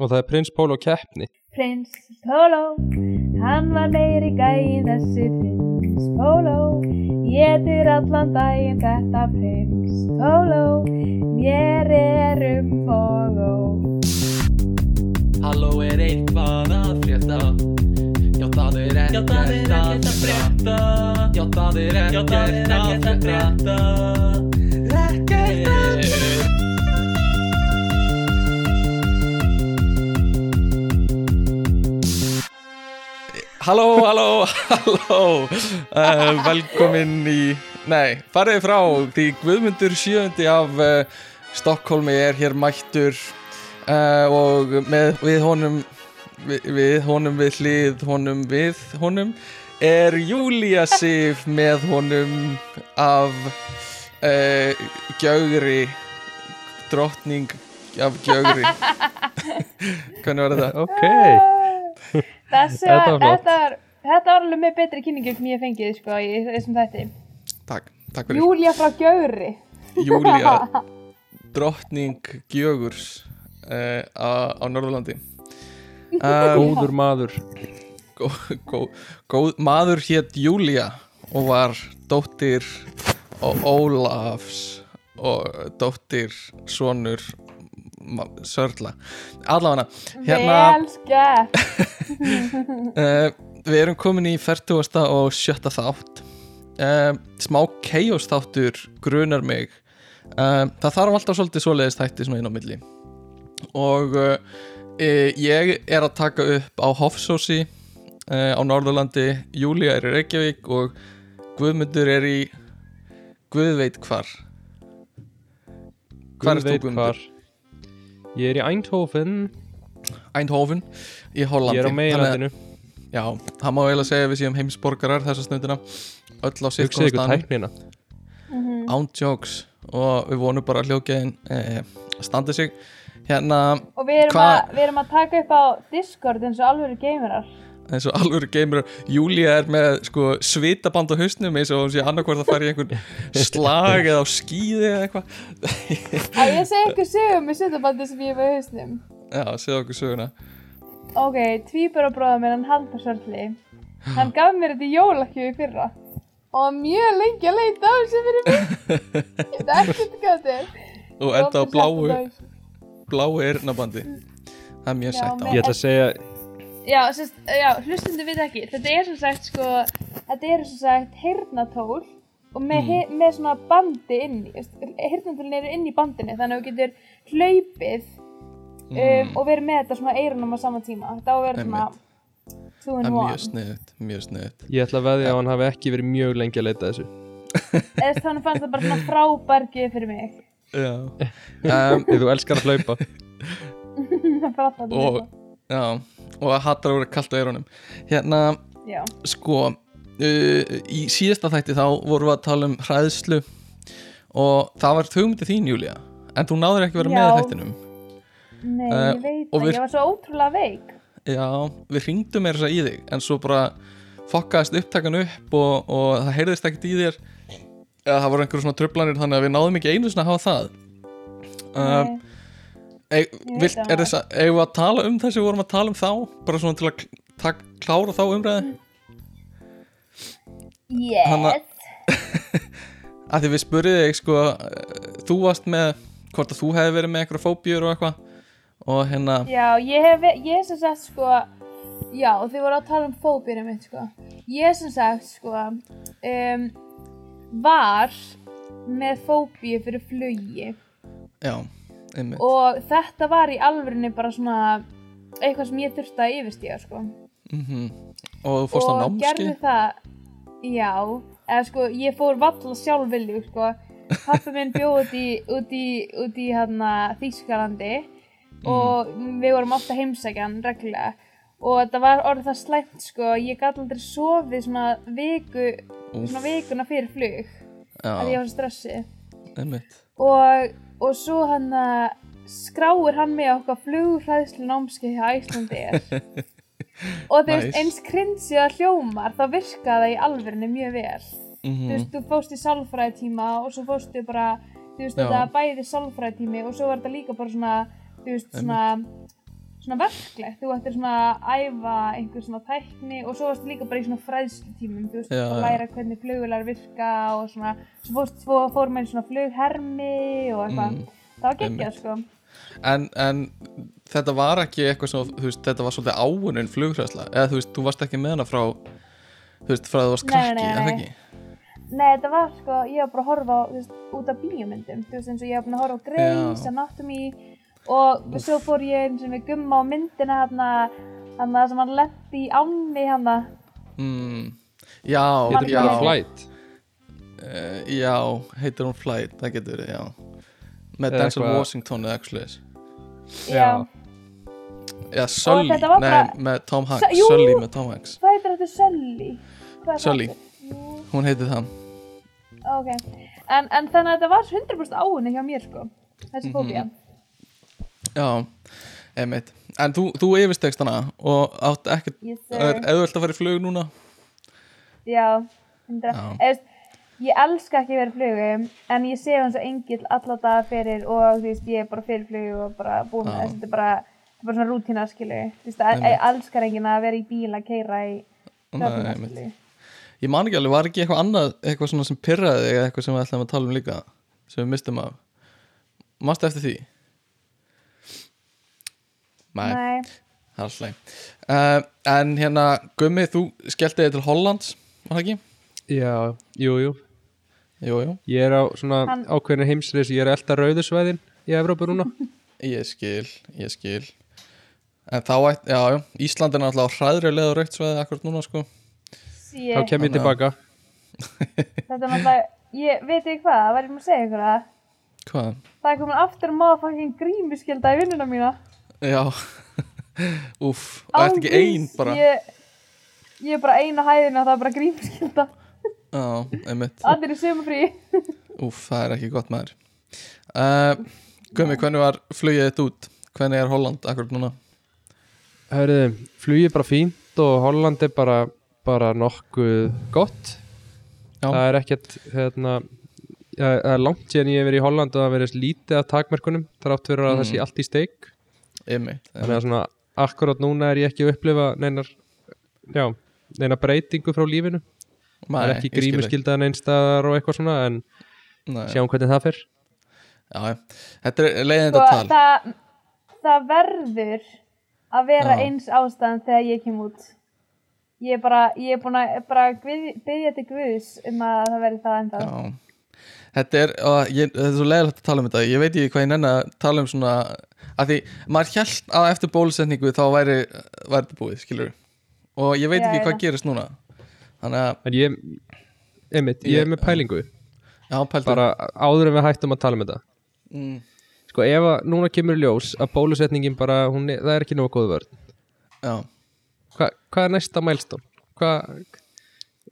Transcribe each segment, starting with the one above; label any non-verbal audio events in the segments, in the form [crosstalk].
Og það er Prins Pólo keppni. Prins Pólo, hann var meiri gæinn þessi Prins Pólo Getur allan daginn þetta Prins Pólo Mér er um og ó. Halló er eitthvað að frétta? Já það er ekkert að frétta. Já það er ekkert að frétta. Ekkert að frétta Halló, halló, halló uh, Velkomin í Nei, farið frá Því Guðmundur sjöundi af uh, Stokkólmi er hér mættur uh, Og með, við honum við, við honum við hlið honum við honum Er Júlía Sif með honum Af Gjögri Drottning af Gjögri [laughs] Hvernig var þetta? Ok. Þessi var þetta var, þetta var alveg með betri kynningu sem ég fengið sko í þessum þætti. Takk, takk fyrir. Júlia frá Gjögri. Júlía. [laughs] Drottning Gjögurs uh, á, á Norðurlandi. [laughs] Um, Góður maður. gó, gó, góð, maður hétt Júlía og var dóttir Ólafs og dóttir sonur Sörla. Allavega hérna uh, [laughs] við erum komin í 40. og sjötta þátt. Uh, smá chaos þáttur grunar mig. Uh, það þarf alltaf svolítið svoleiðist þætti svona inn á milli. Og uh, ég er að taka upp á Hofsósi uh, á Norðurlandi. Júlía er í Reykjavík og Guðmundur er í Guð veit hvar. Er Guð veit hvar. Ég er í Eindhoven. Eindhoven í Hollandi. Ég er á meginlandinu. Já, það má eiginlega segja við séum heimsborgarar þessa stundina öll á Hugsið sirkona ykkur staðnum tæknina. án jokes. Og við vonum bara að hljókiðin eh, standi sig. Hérna Og við erum, Hva- að, við erum að taka upp á Discord eins og alvöru gamerar eins og alveg geimur Júlía er með sko svitaband á hausnum eins og hún sé annarkvort að fara í einhvern slag eða á skíði eða eitthvað. Að ég segi ykkur sögum með sjötabandi sem ég hef á hausnum. Já, segja okkur söguna. Ok, tvíburabróða minn, hann Haldur Sörli. Hann gaf mér þetta í fyrra. Og mjög lengi að leita á þessu fyrir mig. [laughs] Ég veit ekkert hvað þetta er. Og enda á bláu bláu eyrnabandi. Það er mjög sætt á. Ég ætla að segja, Já, sérst, já, hlustundu við ekki. Þetta er sem sagt sko Þetta er sem sagt heyrnatól Og með, mm. með svona bandi inn í Heyrnatólin eru inn í bandinu Þannig að þú getur hlaupið um, Og verið með þetta svona eyrunum á sama tíma. Þetta á að vera svona það er mjög sniðut, mjög sniðut ég ætla að veðja að hann hafi ekki verið mjög lengi að leita að þessu. Eða þannig fannst það bara svona frábær gjöf fyrir mig. Já. [laughs] Um, þú elskar að hlaupa. [laughs] Frábær og já, og að hattar að vera kallt á eyrunum. Hérna, Já, sko uh, í síðasta þætti þá vorum við að tala um hræðslu og það var þugmyndi þín Júlía en þú náður ekki að vera með Já. í þættinum. Nei, Eh, ég veit það Ég var svo ótrúlega veik. Já, við hringdum meira þess að í þig en svo bara fokkaðist upptakan upp og, og það heyrðist ekkert í þér. Eða það voru einhverjum svona tröflanir þannig að við náðum ekki einu svona að hafa það. Uh, Ég það. er eigum við að tala um þessi við vorum að tala um þá, bara svona til að klára þá umræði Yes. [laughs] Hanna- að því við spurðið þig sko, eh, þú varst með hvort að þú hefði verið með eitthvað fóbíur og eitthvað. Og hérna, Já, ég hef, ég hef sem sagt sko Já, þið voru að tala um fóbíunum mitt sko. Ég sem sagt sko um, Var með fóbíu fyrir flugi. Já einmitt, Og þetta var í alvörinni bara svona Eitthvað sem ég þurfti að yfirstíga sko. Mm og þú fórst á og námski gerði það já, eða sko ég fór valla sjálfvilju sko. Pappi minn bjóð út í út í, út í hérna Þýskalandi. Og við vorum ofta heimsækjan reglulega. Og þetta var orðið það slæmt sko. Ég gæti aldrei sofið svona viku svona vikuna fyrir flug að ég var svo stressi einmitt. Og, og svo hann að skráir hann á okkar flugræðslu námskeið hjá Íslandi [laughs] og þú veist Nice. eins krinsið að hljómar þá virkaði það í alvörinu mjög vel þú mm veist, þú fóst í sálfræðitíma og svo fóstu bara þú veist, Já. þetta bæði sálfræðitími og svo var þetta líka bara svona þú veist, svona svona verklegt, þú ættir svona að æfa einhver svona tækni og svo varstu líka bara í svona fræðslutímum, þú veist, að læra hvernig flugular virka og svona, svo fórst, svo fór með svona flughermi og eitthvað, Mm, það var geggjað, sko. en, en þetta var ekki eitthvað sem, þú veist, þetta var svolítið áunin flughræsla, eða þú veist, þú varst ekki með hana frá, þú veist, frá að þú varst krakki, eða nei. ekki? Nei, þetta var sko, ég var bara að horfa á, þú veist, út af bíómyndum, þú veist, eins og ég var búin að horfa á Grey's. Anatomy og svo fór ég eins og við gumma á myndina hérna, hérna sem hann lendi í ánni hérna. Mm, já, Heitir Já. Flight uh, já, heitir hún Flight, það getur verið, já. Með Denzel Washington eða eitthvað sliðis. Já. Já, Sully, nei, með Tom Hanks, jú. Sully með Tom Hanks. Hvað heitir þetta Sully? Það Sully. Hún heitir það. ok. En, en þannig að þetta var 100% áunni hjá mér sko, þessi Mhm. fóbía. Já, einmitt. En þú, þú yfirstegst hana og átt ekkert, er auðvöld að fara í flug núna? Já, 100. Já. Eða, veist, ég elska ekki að vera í flugu, en ég sé hann svo engill alla daga fyrir og veist, ég er bara fyrir flugu og bara búin með þess, þetta er bara, er bara svona rútína, skilu. Að- ég elskar enginn að vera í bíl að keira í einmitt. skilu. Ég man ekki alveg, var ekki eitthvað annað, eitthvað svona sem pyrraði eða eitthvað sem við ætlum að tala um líka, sem við mistum af. Manstu eftir því? Nei, Nei. Uh, en hérna, Gummi, þú skellti þig til Hollands, var það ekki? Já, jú, jú Jú, jú, Ég er á svona Hann- ákveðinu heimsreis Ég er að elda rauðusvæðin í Evrópu núna ég skil, ég skil. En þá já, já, Ísland er náttúrulega raukt sveði akkurat núna, sko. sí, Þá kem ég að- tilbaka þetta er náttúrulega, ég veit ekki hvað, það væri maður að segja ykkur það. Hvað? Það er komin aftur motherfucking grímuskylda í vinnuna mína. Já, [laughs] úff, og ert ekki ein Ángríns, bara? Ég, ég er bara ein á hæðinu og það er bara grímuskylda. Já, einmitt. [laughs] Allir í sumafrí. [laughs] Úff, það er ekki gott maður uh, Gummi, hvernig var flugið þitt út? Hvernig er Holland akkurat núna? Hörðu, flugið er bara fínt og Holland er bara, bara nokkuð gott Já. Það er ekkert hérna, það er langt síðan ég hef verið í Holland og það verið lítið af takmerkunum þrátt fyrir að Mm. það sé allt í steik þannig að svona akkurat núna er ég ekki að upplifa neinar já, neina breytingu frá lífinu það er ekki grímuskyldaðan einstæðar og eitthvað svona en Nei, sjáum hvernig það fer já. Þetta er leiðind Sko, að tala það, það verður að vera Já. eins ástæðan þegar ég kem út. Ég er bara, ég er búin að bara byggja til Guðs um að það verði það ennþá. Já Þetta er, ég, þetta er svo leiðilegt að tala um þetta. Ég veit ekki hvað ég nenni að tala um svona að því, maður hjælt að eftir bólusetningu þá væri, þetta búið, skilur og ég veit Já, ekki já. hvað gerist núna. Þannig að, en ég, einmitt, ég Ég- er með pælingu. Já, pældu. Bara áður en við hættum að tala um þetta. Mm, sko ef að núna kemur í ljós að bólusetningin bara, hún það er ekki nógu góð vörn. Já, Hva, hvað er næsta mælstón? Hvað þú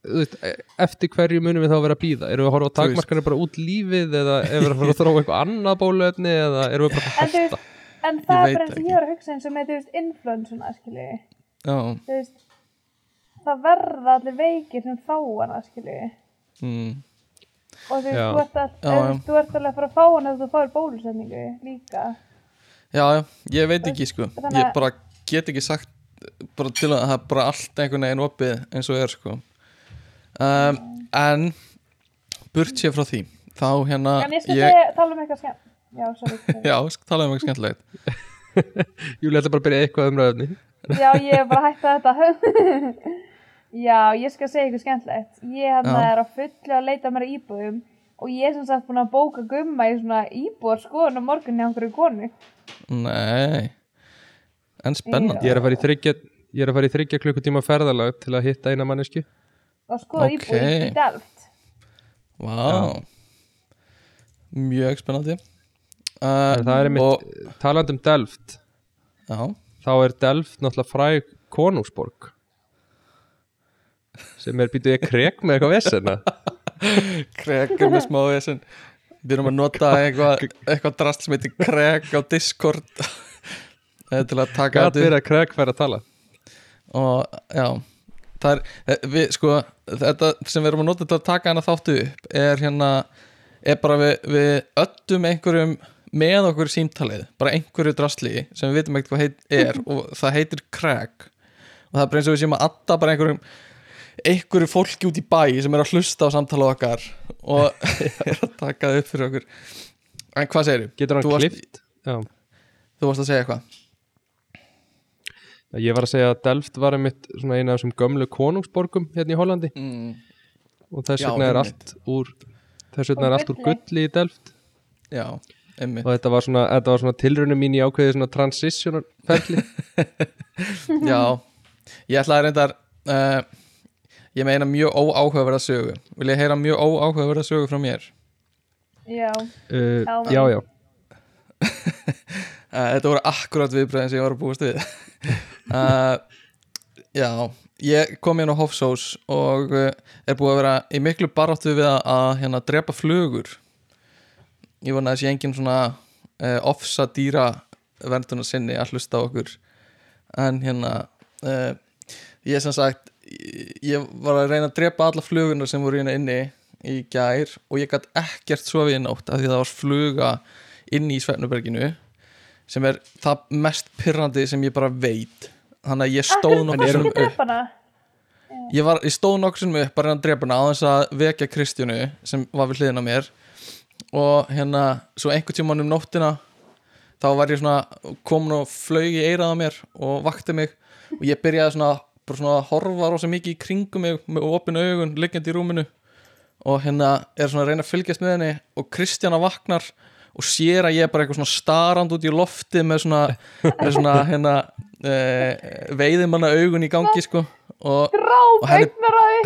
veist, e- eftir hverju munum við þá vera að býða erum við að horfa á takmarkanir bara út lífið eða erum við að fara að þróa eitthvað annað bóluefni eða erum við bara að hætta? en það er bara eins og ég var að hugsa eins og með, þú veist, influensuna, það verða allir veikir sem fá hana, mm, Og þú veist, þú ert, alveg að fara að fá hana ef þú fáir bólusetningu líka. já, já, ég veit ekki sko. Þannig Ég að- bara get ekki sagt bara til að það er bara allt einhvern veginn opið eins og er sko um, En burt sér frá því þá hérna En ég skal ég, tala um eitthvað skemmt. Já. Já, sk- tala um eitthvað skemmtilegt [laughs] [laughs] Júli ætla bara að byrja eitthvað umræðefni Já, ég er bara að hætta þetta. [laughs] Já, ég skal segja eitthvað skemmtilegt. Ég hérna er á fullu að leita mér að íbúðum og ég er sem sagt búin að bóka gumma í svona íbúðar skoðun á morgun hjá einhverju konu. Nei En spennandi Ég er að fara í þryggja Ég er að fara í þryggja klukkutíma ferðalag til að hitta eina mannesku og skoða Ok. íbúð í, Delft. Vá. Mjög spennandi. Uh, það er og, einmitt, talandi um Delft. Já, þá er Delft náttúrulega fræg konungsborg. Sem er býtuð ég krek með eitthvað vesena [laughs] krekkur með smá Við erum að nota eitthvað [laughs] eitthvað drast sem heitir krek á Discord. [laughs] Til að taka Gat verið að krek fær að tala. Og já er, eh, við, sko þetta sem við erum að nota til að taka hana þáttu upp er hérna er bara við, við öllum einhverjum með okkur símtalið bara einhverju drasli sem við vitum ekkert hvað heit er [laughs] og það heitir crack og það er bara eins og við séum að adda bara einhverjum einhverju fólki út í bæ sem er að hlusta á samtalið okkar og [laughs] [laughs] er að taka það upp fyrir okkur en hvað segir Getur hann Þú varst- klift? Já. þú varst að segja eitthvað Ég var að segja að Delft var einmitt svona eina af þessum gömlu konungsborgum hérna í Hollandi. Mm, og þess vegna er allt úr þess vegna er allt úr gulli. í Delft. Já, einmitt. Og þetta var svona, þetta var svona tilraunum mín í ákveði svona transition ferli. [laughs] Já, ég ætlaði reyndar uh, ég meina mjög óáhugaverða sögu. Vil ég heyra mjög óáhugaverða sögu frá mér? Já, uh, Já, Já, Uh, [laughs] þetta voru akkurat viðbröðin sem ég var að búast við uh, Já, ég kom hérna á Hofsós og uh, er búið að vera í miklu baráttu við að, að hérna, drepa flugur. Ég vona að þessi engin svona uh, ofsa dýra vernduna sinni að hlusta okkur. En hérna uh, ég sem sagt ég, var að reyna að drepa alla flugunar sem voru hérna inni í gær og ég gætt ekkert sofið í nótt af því það var fluga inni í Svefnuberginu sem er það mest pyrrandi sem ég bara veit. Þannig að ég stóð nokkur ekki sinnum upp. ég, var, ég stóð nokkur sinnum upp bara drepa hana á þess að vekja Kristjánu sem var við hliðina mér. Og hérna svo einhvern tímann um nóttina þá var ég svona komin og flög í eirað á mér og vakti mig. Og ég byrjaði svona, bara svona að horfa rosa mikið í kringum mig með opinu augun liggjandi í rúminu. Og hérna er svona að reyna að fylgjast með henni og Kristjana vaknar og sér að ég er bara eitthvað svona starand út í lofti með svona, með svona [laughs] hérna e, veiðimanna augun í gangi sko. Og, og henni,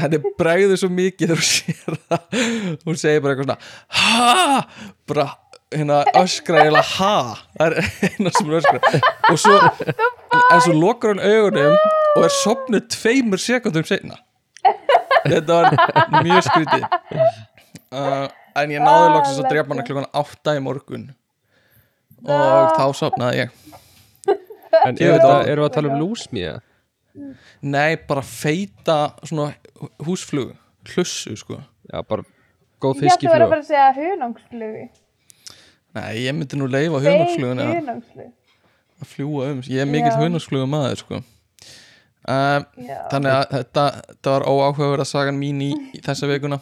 henni bregður svo mikið þegar hún sér það. Hún segir bara eitthvað svona ha, bara hérna öskra eða ha, það er eina sem hún öskra og svo, en svo lokar hann augunum og er sopnuð tveimur sekundum setna þetta var mjög skrítið. [laughs] Uh, en ég náði Ah, loksins að drepa hana klukkan átta í morgun. Og þá sopnaði ég. [laughs] En er erum við að tala um lúsmíða? nei, bara feita svona húsflug hlussu sko. Já, bara góð Ég ætti að vera fiskiflug. bara að segja hunangsflugi nei, ég myndi nú leifa hunangsflugun að Hunangsflug að fljúa um. Ég er mikill Já. hunangsflugu maður sko. Já. þannig að þetta, þetta var óáhugaverða sagan mín í, í þessa vikuna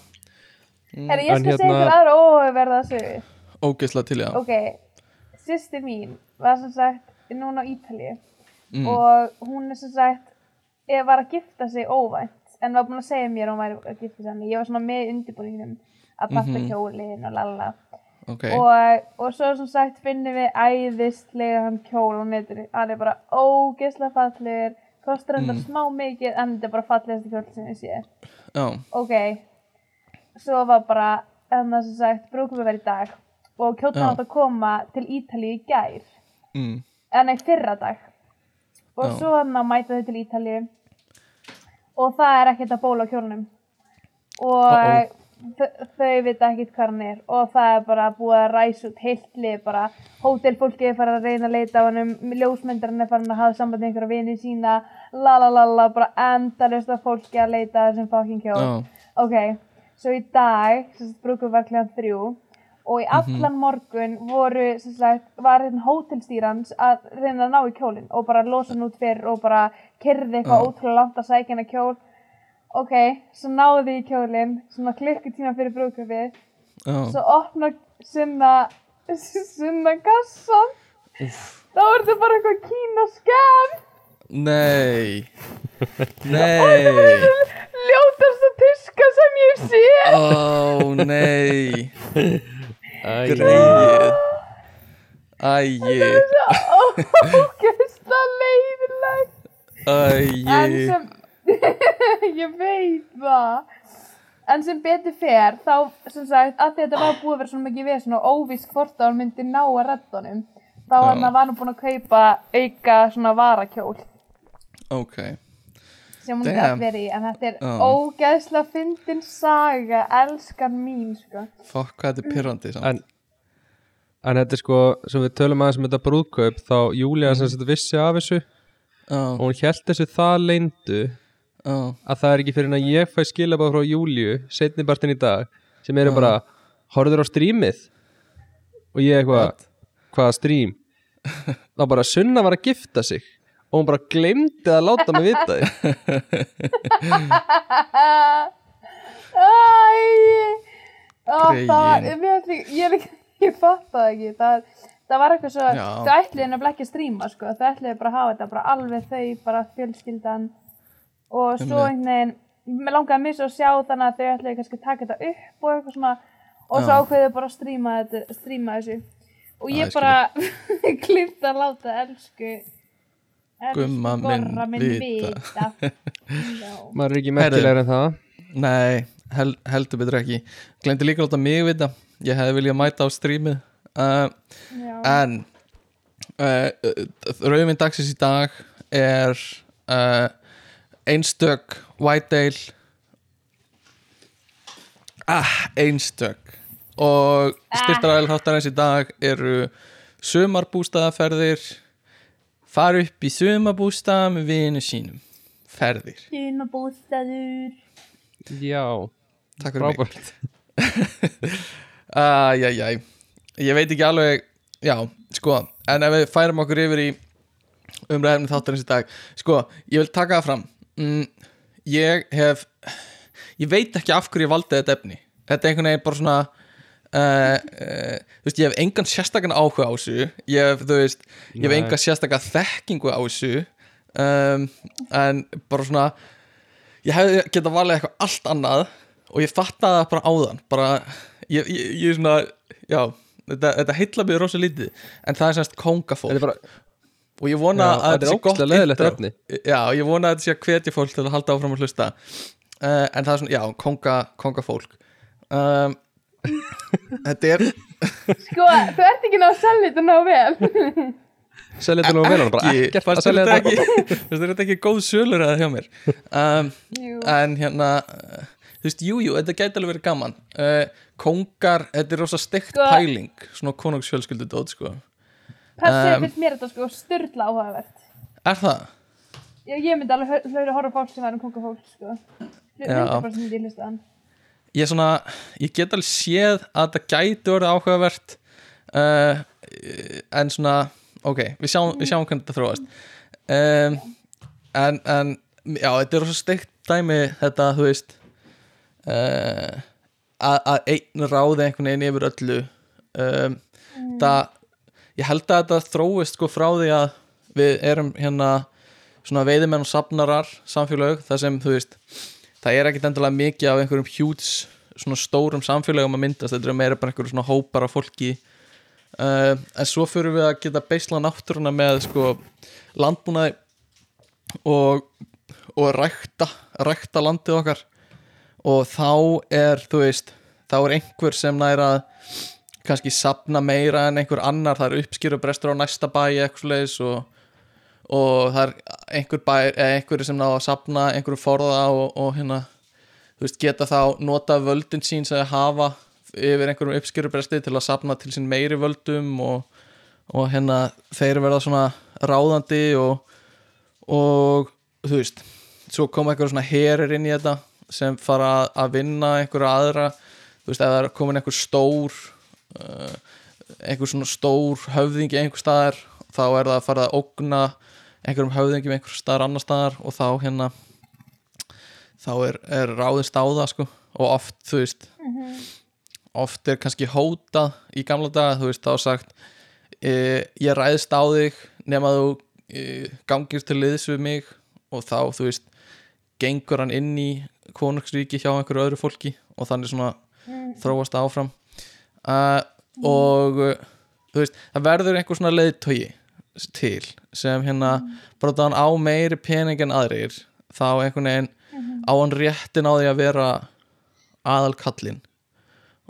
Herri, ég skal segja hérna- ykkur aðra óverða sögu. Ógeðslega til já. Ok, sýsti mín var sem sagt núna á Ítalíu Mm. og hún er sem sagt ég var að gifta sig óvænt en var búin að segja mér að hún væri að gifta sig. Þannig ég var svona með undirbúningnum að passa Mhm. kjólinn og lalla. Ok, og, og svo sem sagt finnum við æðislega hann kjól á netinu. Hann er bara ógeðslega fallegur kostar enda Mm. smá mikið en þetta er bara fallegasti kjól sem ég sé. Já, ok svo var bara en það sem sagt brúkum við verið í dag og kjóttan átt að koma til Ítalíu í gær. Mm, en nei fyrra dag. Og Já. svo hann að mæta þau til Ítalíu. Og það er ekkert að bóla á kjólnum. Og Uh-oh. þau- þau vita ekkert hvað hann er. Og það er bara búið að ræsa út heilt lið bara. Hótelfólki er farið að reyna að leita af hann ljósmyndarinn er farin að hafa samband með einhverja vini sína. La la la la bara endalist af fólki að leita að þessum fokkin kjól já, Ok, svo í dag, sagt, brúkum var kljóðan þrjú og í allan morgun voru, sem sagt, var hérna hótelstýrans að reyna að ná í kjólinn og bara losa hann út fyrir og bara kyrði eitthvað ótrúlega langt að sækja hennar kjól. Ok, svo náðu því í kjólinn, svona klukkutíma fyrir brúkupið, já, svo opna sunna, [laughs] sunna kassan, þá er þetta bara eitthvað kína skam, nei. [laughs] Nei. Ljótasta tuska sem ég sé. ó nei. Greið ægi Ógeðslega leiðilegt. En ægi sem, [laughs] ég veit það. En sem betur fer þá, sem sagt, að því að þetta var búið að vera svona mikið við svona óvísk hvort að hann myndi ná að redda honum þá hann var hann búin að kaupa auka svona varakjól ok, sem hún Damn. gæti verið í en þetta er Já. ógeðslega fyndin saga elskan mín sko. Fokk hvað þetta er pyrrandi samt. En, en þetta er sko, sem við tölum aðeins um þetta brúðkaup þá Júlía sem þetta vissi af þessu og já, hún held þessu það leyndu já, að það er ekki fyrir en að ég fæ skilabáð frá Júlíu setni bartin í dag sem eru Já. bara horfður á strímið og ég eitthvað hvaða strím [laughs] þá bara Sunna var að gifta sig og hún bara glemdi að láta mig vita því Æ, Ó, Greyin. það var, ég, fatt það ekki, það, það var eitthvað svo, Já. þau ætliði nefnilega ekki að stríma, sko, þau ætliði bara að hafa þetta bara alveg þau, bara fjölskyldan. Og svo einhvern veginn, mér langaði mér svo að sjá þannig að þau ætliði kannski að taka þetta upp og eitthvað svona. Og svo Já. ákveðu bara að stríma, þetta, stríma þessu. Og ég bara [laughs] klimt að láta elsku Gumma minn vita. [laughs] maður er ekki merkilegur en það. Nei, hel, heldur betur ekki. Glendi líka að láta mig vita. Ég hefði viljað mæta á strímið uh, Já. En uh, Rauðminn dagsins í dag er uh, einstök Whitedale ah, einstök. Og styrtaræðil þáttarins í dag eru sumarbústaðaferðir fara upp í sumarbústað með vinu sínum. Ferðir. Sumabústaður. já, Takk fyrir mig. Frábært [laughs] Æjæjæj, ég veit ekki alveg Já, sko, en ef við færum okkur yfir í umræðum þáttarins í dag Sko, ég vil taka það fram. Mm, Ég hef Ég veit ekki af hverju ég valdi þetta efni. Þetta er einhvern veginn bara svona uh, uh, Þú veist, ég hef engan sérstakann áhuga á þessu. Ég hef, þú veist, ég hef engan sérstakann þekkingu á þessu. Um, En bara svona Ég hefði getað valið eitthvað allt annað og ég fattaði það bara áðan. Bara, ég, ég, ég er svona já, þetta, þetta heilla mig rosa lítið en það er semst er bara, og ég vona Já, að þetta sé gott intro. já, ég vona að þetta sé að hvetja fólk til að halda áfram að hlusta. Uh, en það er svona, já, konga, kongafólk um, þetta er Sko, þú ert ekki náðu að selja þetta náðu vel. selja þetta nú vel hann bara ekkert að selja þetta ekki [laughs] fannst þetta ekki góð sölur eða hjá mér um, en hérna uh, þú veist, jú, jú, þetta gæti alveg verið gaman uh, kongar, þetta er rosa steikt Sko- pæling svona konungsfjölskyldu dót, sko Passið Um, finnst mér þetta sko styrla áhugavert. er það? Ég, ég myndi alveg hlaupa að horfa á fólk sem væri um kongafólk, sko. Já. 100% myndi ég hlusta hann. Ég svona, ég get alveg séð að þetta gæti orðið áhugavert uh, en svona ok, við sjáum, við sjáum hvernig þetta þróast. Um, en, en já, þetta er rosa steikt dæmi þetta, þú veist uh, að, að einn ráði einhvern veginn yfir öllu. Um, það, ég held að þetta þróist sko frá því að við erum hérna svona veiðimenn og safnarar samfélag þar sem þú veist það er ekkit endilega mikið af einhverjum hjúts svona stórum samfélagum að myndast þetta er meira bara einhverjum svona hópar af fólki. Uh, en svo fyrir við að geta beisla náttúruna með sko landbúnaði og, og rækta rækta landið okkar. Og þá er þú veist þá er einhver sem næra kannski sapna meira en einhver annar. Það er uppskýrubrestur á næsta bæ eitthvað og, og það er einhver bæ eða einhver sem ná að sapna einhverju forða og, og hérna þú veist geta þá nota völdin sín sem þeir hafa yfir einhverjum uppskýrubresti til að sapna til sín meiri völdum og, og hérna þeir verða svona ráðandi og, og þú veist svo koma einhverjum svona herir inn í þetta sem fara að- vinna einhverja aðra þú veist, ef það er komin einhver stór uh, einhver svona stór höfðingi einhver staðar þá er það að fara að ógna einhverjum höfðingjum einhver staðar annar staðar og þá hérna þá er, er ráðist á það sko. Og oft, þú veist oft er kannski hótað í gamla daga, þú veist, þá sagt e, ég ræðist á þig nema þú e, gangir til liðs við mig. Og þá, þú veist gengur hann inn í konungsríki hjá einhverju öðru fólki og þannig svona þróast það áfram. Uh, og þú veist, það verður einhver svona leiðtogi til sem hérna bara þann á meiri pening en aðrir þá einhvern veginn á hann réttin á því að vera aðal kallinn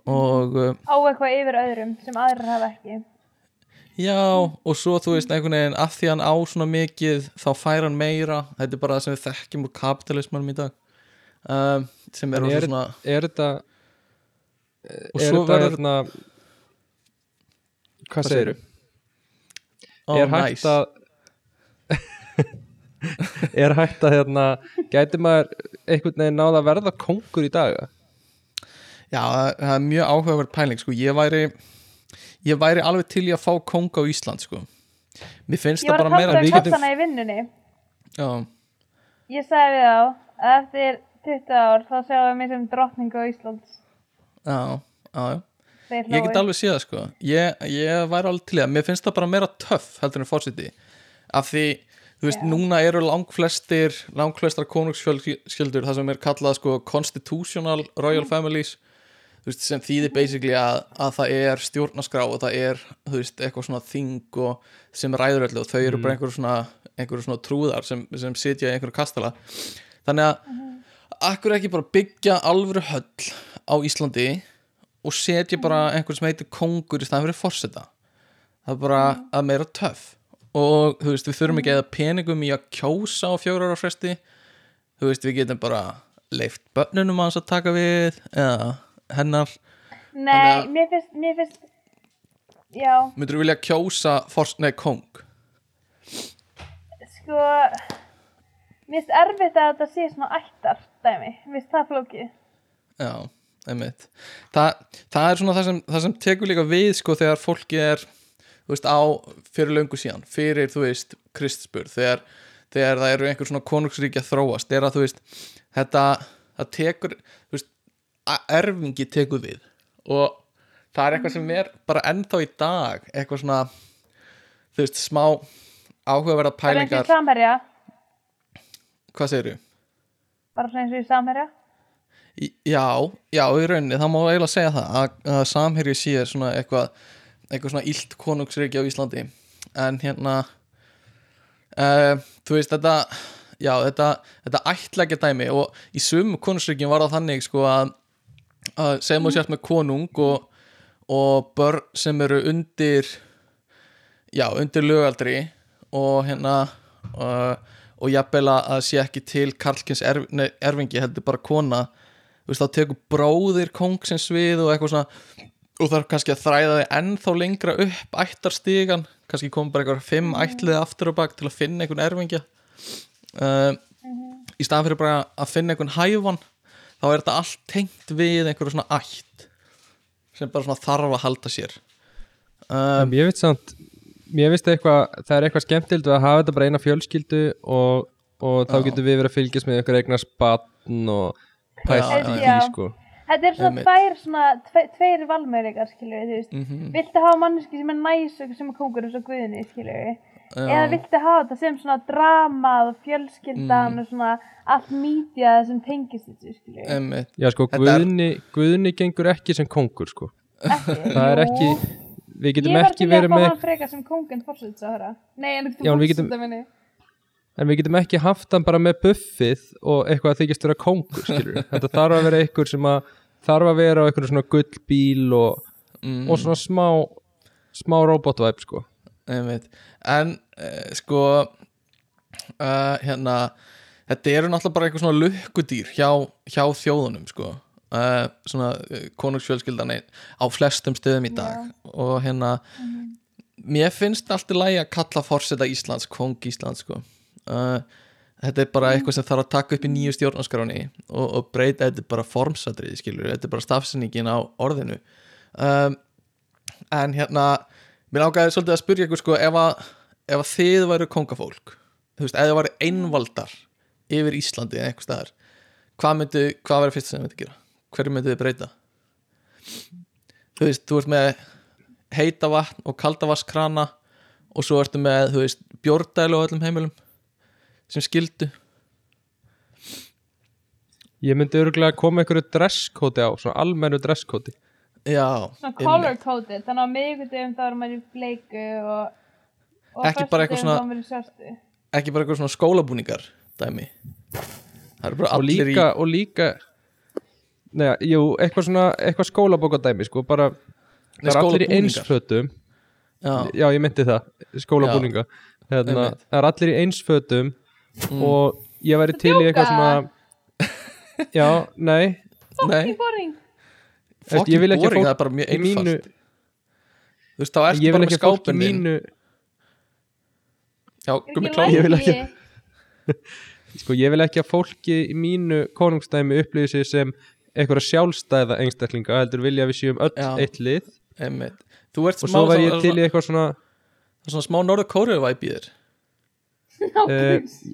og uh, Á eitthvað yfir öðrum sem aðrir hafa ekki. já, og svo þú veist einhvern veginn af því hann á svona mikið þá fær hann meira, þetta er bara það sem við þekkjum úr kapitalismanum í dag. Um, sem er er- svona er þetta og er svo verður hérna hvað Hvað Ó, er hægt nice. að [laughs] er hægt að hérna gæti maður einhvern veginn náða að verða kongur í dag Já, það það er mjög áhugaverð pæling sko. ég væri ég væri alveg til í að fá konga á Ísland sko. Mér finnst Ég það var að bara meira kalla við það getum- kassana í vinnunni. Já, Ég sagði þá að eftir 20 ár þá sjáum við mig sem drottningu á Íslands. Já, já, já ég get alveg séð það sko. Ég, ég væri alveg til það, mér finnst það bara meira töff heldur en fórseti af því, þú veist, Já. núna eru langflestir langflestar konungsfjölskyldur það sem er kallað sko constitutional royal families þú veist, sem þýðir basically að, að það er stjórnaskrá og það er þú veist, eitthvað svona þing og sem ræður öllu og þau eru bara einhverju svona einhverju svona trúðar sem, sem sitja í einhverju kastala. Þannig að akkur ekki bara byggja alvöru höll á Íslandi og setja bara einhvern sem heitir kongur í staðan fyrir forseta. Það er bara að meira töff. Og þú veist, við þurfum ekki eða peningum í að kjósa á fjórar ára fresti. Þú veist, við getum bara leift börnunum hans að taka við eða hennar. Nei, að- mér finnst, mér finnst Já, myndur þú vilja kjósa fors, nei, kong? Sko Mér finnst erfitt að þetta sé svona ættar dæmi, mér finnst það flókið. Já, Þa, það er svona það sem, það sem tekur líka við sko þegar fólki er þú veist, á fyrir löngu síðan fyrir, þú veist, kristspur þegar, þegar það eru einhver svona konungsríkja þróast, er að þú veist þetta, tekur þú veist, erfingi tekur við. Og það er eitthvað sem er bara ennþá í dag eitthvað svona þú veist, smá áhugaverða Bara pælingar. Hvað segirðu? Bara svona eins og í samherja Já, já, í rauninni, það má eiginlega segja það að, að samherji sé svona eitthvað eitthvað svona illt konungsríki á Íslandi. En hérna uh, þú veist þetta já, þetta, þetta ætlækja dæmi og í sum konungsríkjum var það þannig sko að, að segjum þú sért með konung og, og börn sem eru undir já, undir lögaldri og hérna uh, og jafnvel að sé ekki til Karlkins erf, erfingi heldur bara kona þú veist, þá tekur bróðir kongsins við og eitthvað svona og þarf kannski að þræða þig ennþá lengra upp ættarstigan, kannski kom bara eitthvað fimm ætliði aftur og bak til að finna einhvern erfingja. Uh, í staðan fyrir bara að finna einhvern hæfan þá er þetta allt tengt við einhverju svona ætt sem bara svona þarf að halda sér. Uh, Um, ég veit samt Mér finnst eitthvað, það er eitthvað skemmtild að hafa þetta bara eina fjölskyldu og, og þá Já. getum við verið að fylgjast með einhver eignar spann og pæst í sko. Þetta er svona tvær svona, tve, tveir valmöðleikar, skilju við, þú veist. Mhm, Viltu hafa manneski sem er næs og sem er kongur eins og guðinni, skilju við Eða viltu hafa þetta sem svona dramað og fjölskyldan Mm. og svona allt mítjað sem tengist þessu, skilju við einmitt. Já sko, Þetta er- Guðni, Guðni gengur ekki sem kongur sko. [laughs] Það er ekki, við getum Ég var ekki að verið fá með hann frekar sem kongin fórsættis að höra Nei, en en við getum- minni En við getum ekki haft hann bara með buffið og eitthvað að þykist vera kongur, skilur [laughs] Þetta þarf að vera einhver sem að þarf að vera á einhverju svona gullbíl og, mm, og svona smá smá robotvæp, sko. Einmitt. En uh, sko uh, hérna þetta eru náttúrulega bara eitthvað svona lukkudýr hjá, hjá þjóðunum sko. Uh, svona konungsfjölskyldan á flestum stöðum í dag. Og hérna mér finnst allt í lagi að kalla forseta Íslands kong Íslands sko uh, þetta er bara eitthvað sem þarf að taka upp í nýju stjórnarskráni og, og breyta þetta er bara formsatriði skilur, þetta er bara stafsenningin á orðinu. Um, en hérna mér ágæði svolítið að spyrja ykkur sko ef að, ef að þið væru kongafólk þú veist, þið væru einvaldar yfir Íslandi eða einhver staðar hvað myndi, hvað væri fyrst sem þið myndi gera? Hverju myndi þið breyta? Þú veist, þú ert með heita vatn og kalda vatnskrana og svo ertu með, þú veist, bjórdælu á öllum heimilum sem skildu. Ég myndi örgulega koma einhverju dresskóti á, svona almennu dresskóti já, Svona color coded, þannig að miðvikudum þá er maður í bleiku og, og Ekki bara eitthvað svona- í ekki bara eitthvað svona skólabúningar dæmi. Það eru bara og allir líka, og líka Nei, jú, eitthvað svona eitthvað skólabókadæmi, sko, bara Nei, það er allir í einsfötum í já, Já, ég myndi það, skólabúninga. Hérna. Það er allir í einsfötum Mm. og ég væri til í eitthvað svona [laughs] Já, nei. Nei, Fucking boring fucking ekki að boring, fólk það er bara mjög einfalt mínu, þú veist, þá ertu bara ekki með þinn. mínu já, gummi Ekki klár Ég vil lægi. [laughs] Sko, ég vil ekki að fólki í mínu konungstæmi upplýði sig sem einhverja sjálfstæða einstaklinga heldur vilja að við séum öll Já. eitt lið. Einmitt. Þú ert og svo var ég til í eitthvað svona svona, smá norður kóriðu væp í þér [laughs] Nákvæmst.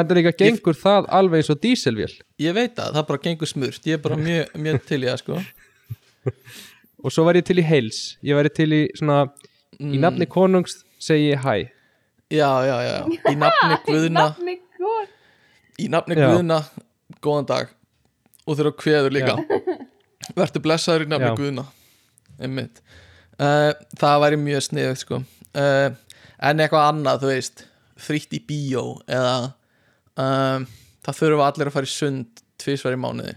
enda líka gengur það alveg eins og díselvél ég veit að það bara gengur smurt. Ég er bara mjög, mjög til í það sko. [laughs] Og svo var ég til í heils ég var til í svona í Mm. nafni konungs segi ég hæ. Já, já, já, í nafni [laughs] Guðna. í nafni. Guðna, góðan dag. Og þeirra kveður líka. Verður blessaður í nafni Já. Guðna. Einmitt. Uh, það væri mjög sniðið sko. Uh, en eitthvað annað, þú veist frítt í bíó eða um, það þurfa allir að fara í sund tvisvar í mánuði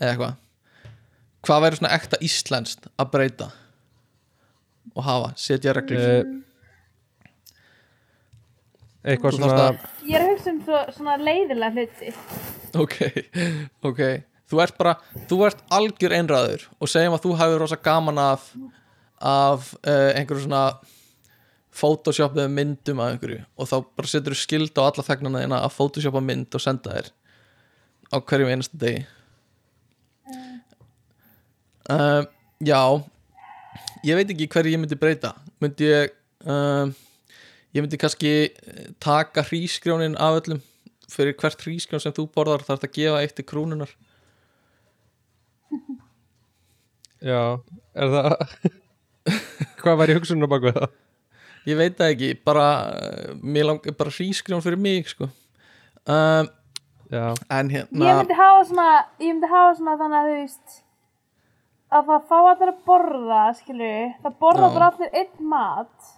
eða eitthvað. Hvað væri svona ekta íslenskt að breyta og hafa, setja reglur? Uh, eitthvað svona þarft Ég er að hugsa um svo, svona leiðilega hluti. ok, ok. Þú ert bara, þú ert algjör einræður og segjum að þú hafið rosa gaman af af uh, einhverju svona photoshop eða myndum af einhverju og þá bara setur þú skild á alla þegnana þína að photoshopa mynd og senda þér á hverjum einasta degi. Uh, já ég veit ekki hverju ég myndi breyta. Myndi ég uh, ég myndi kannski eh, taka hrísgrjónin af öllum. Fyrir hvert hrísgrjón sem þú borðar þarf það að gefa eitt til krúnunar já, er það [laughs] hvað var ég hugsunum bak við það ég veit það ekki, bara eh, mér langar bara hrísgrjón fyrir mig sko um, en Ég hérna myndi hafa svona, ég myndi hafa svona þannig að þú veist að það fá allir að borða, skilur það borða bara allir einn mat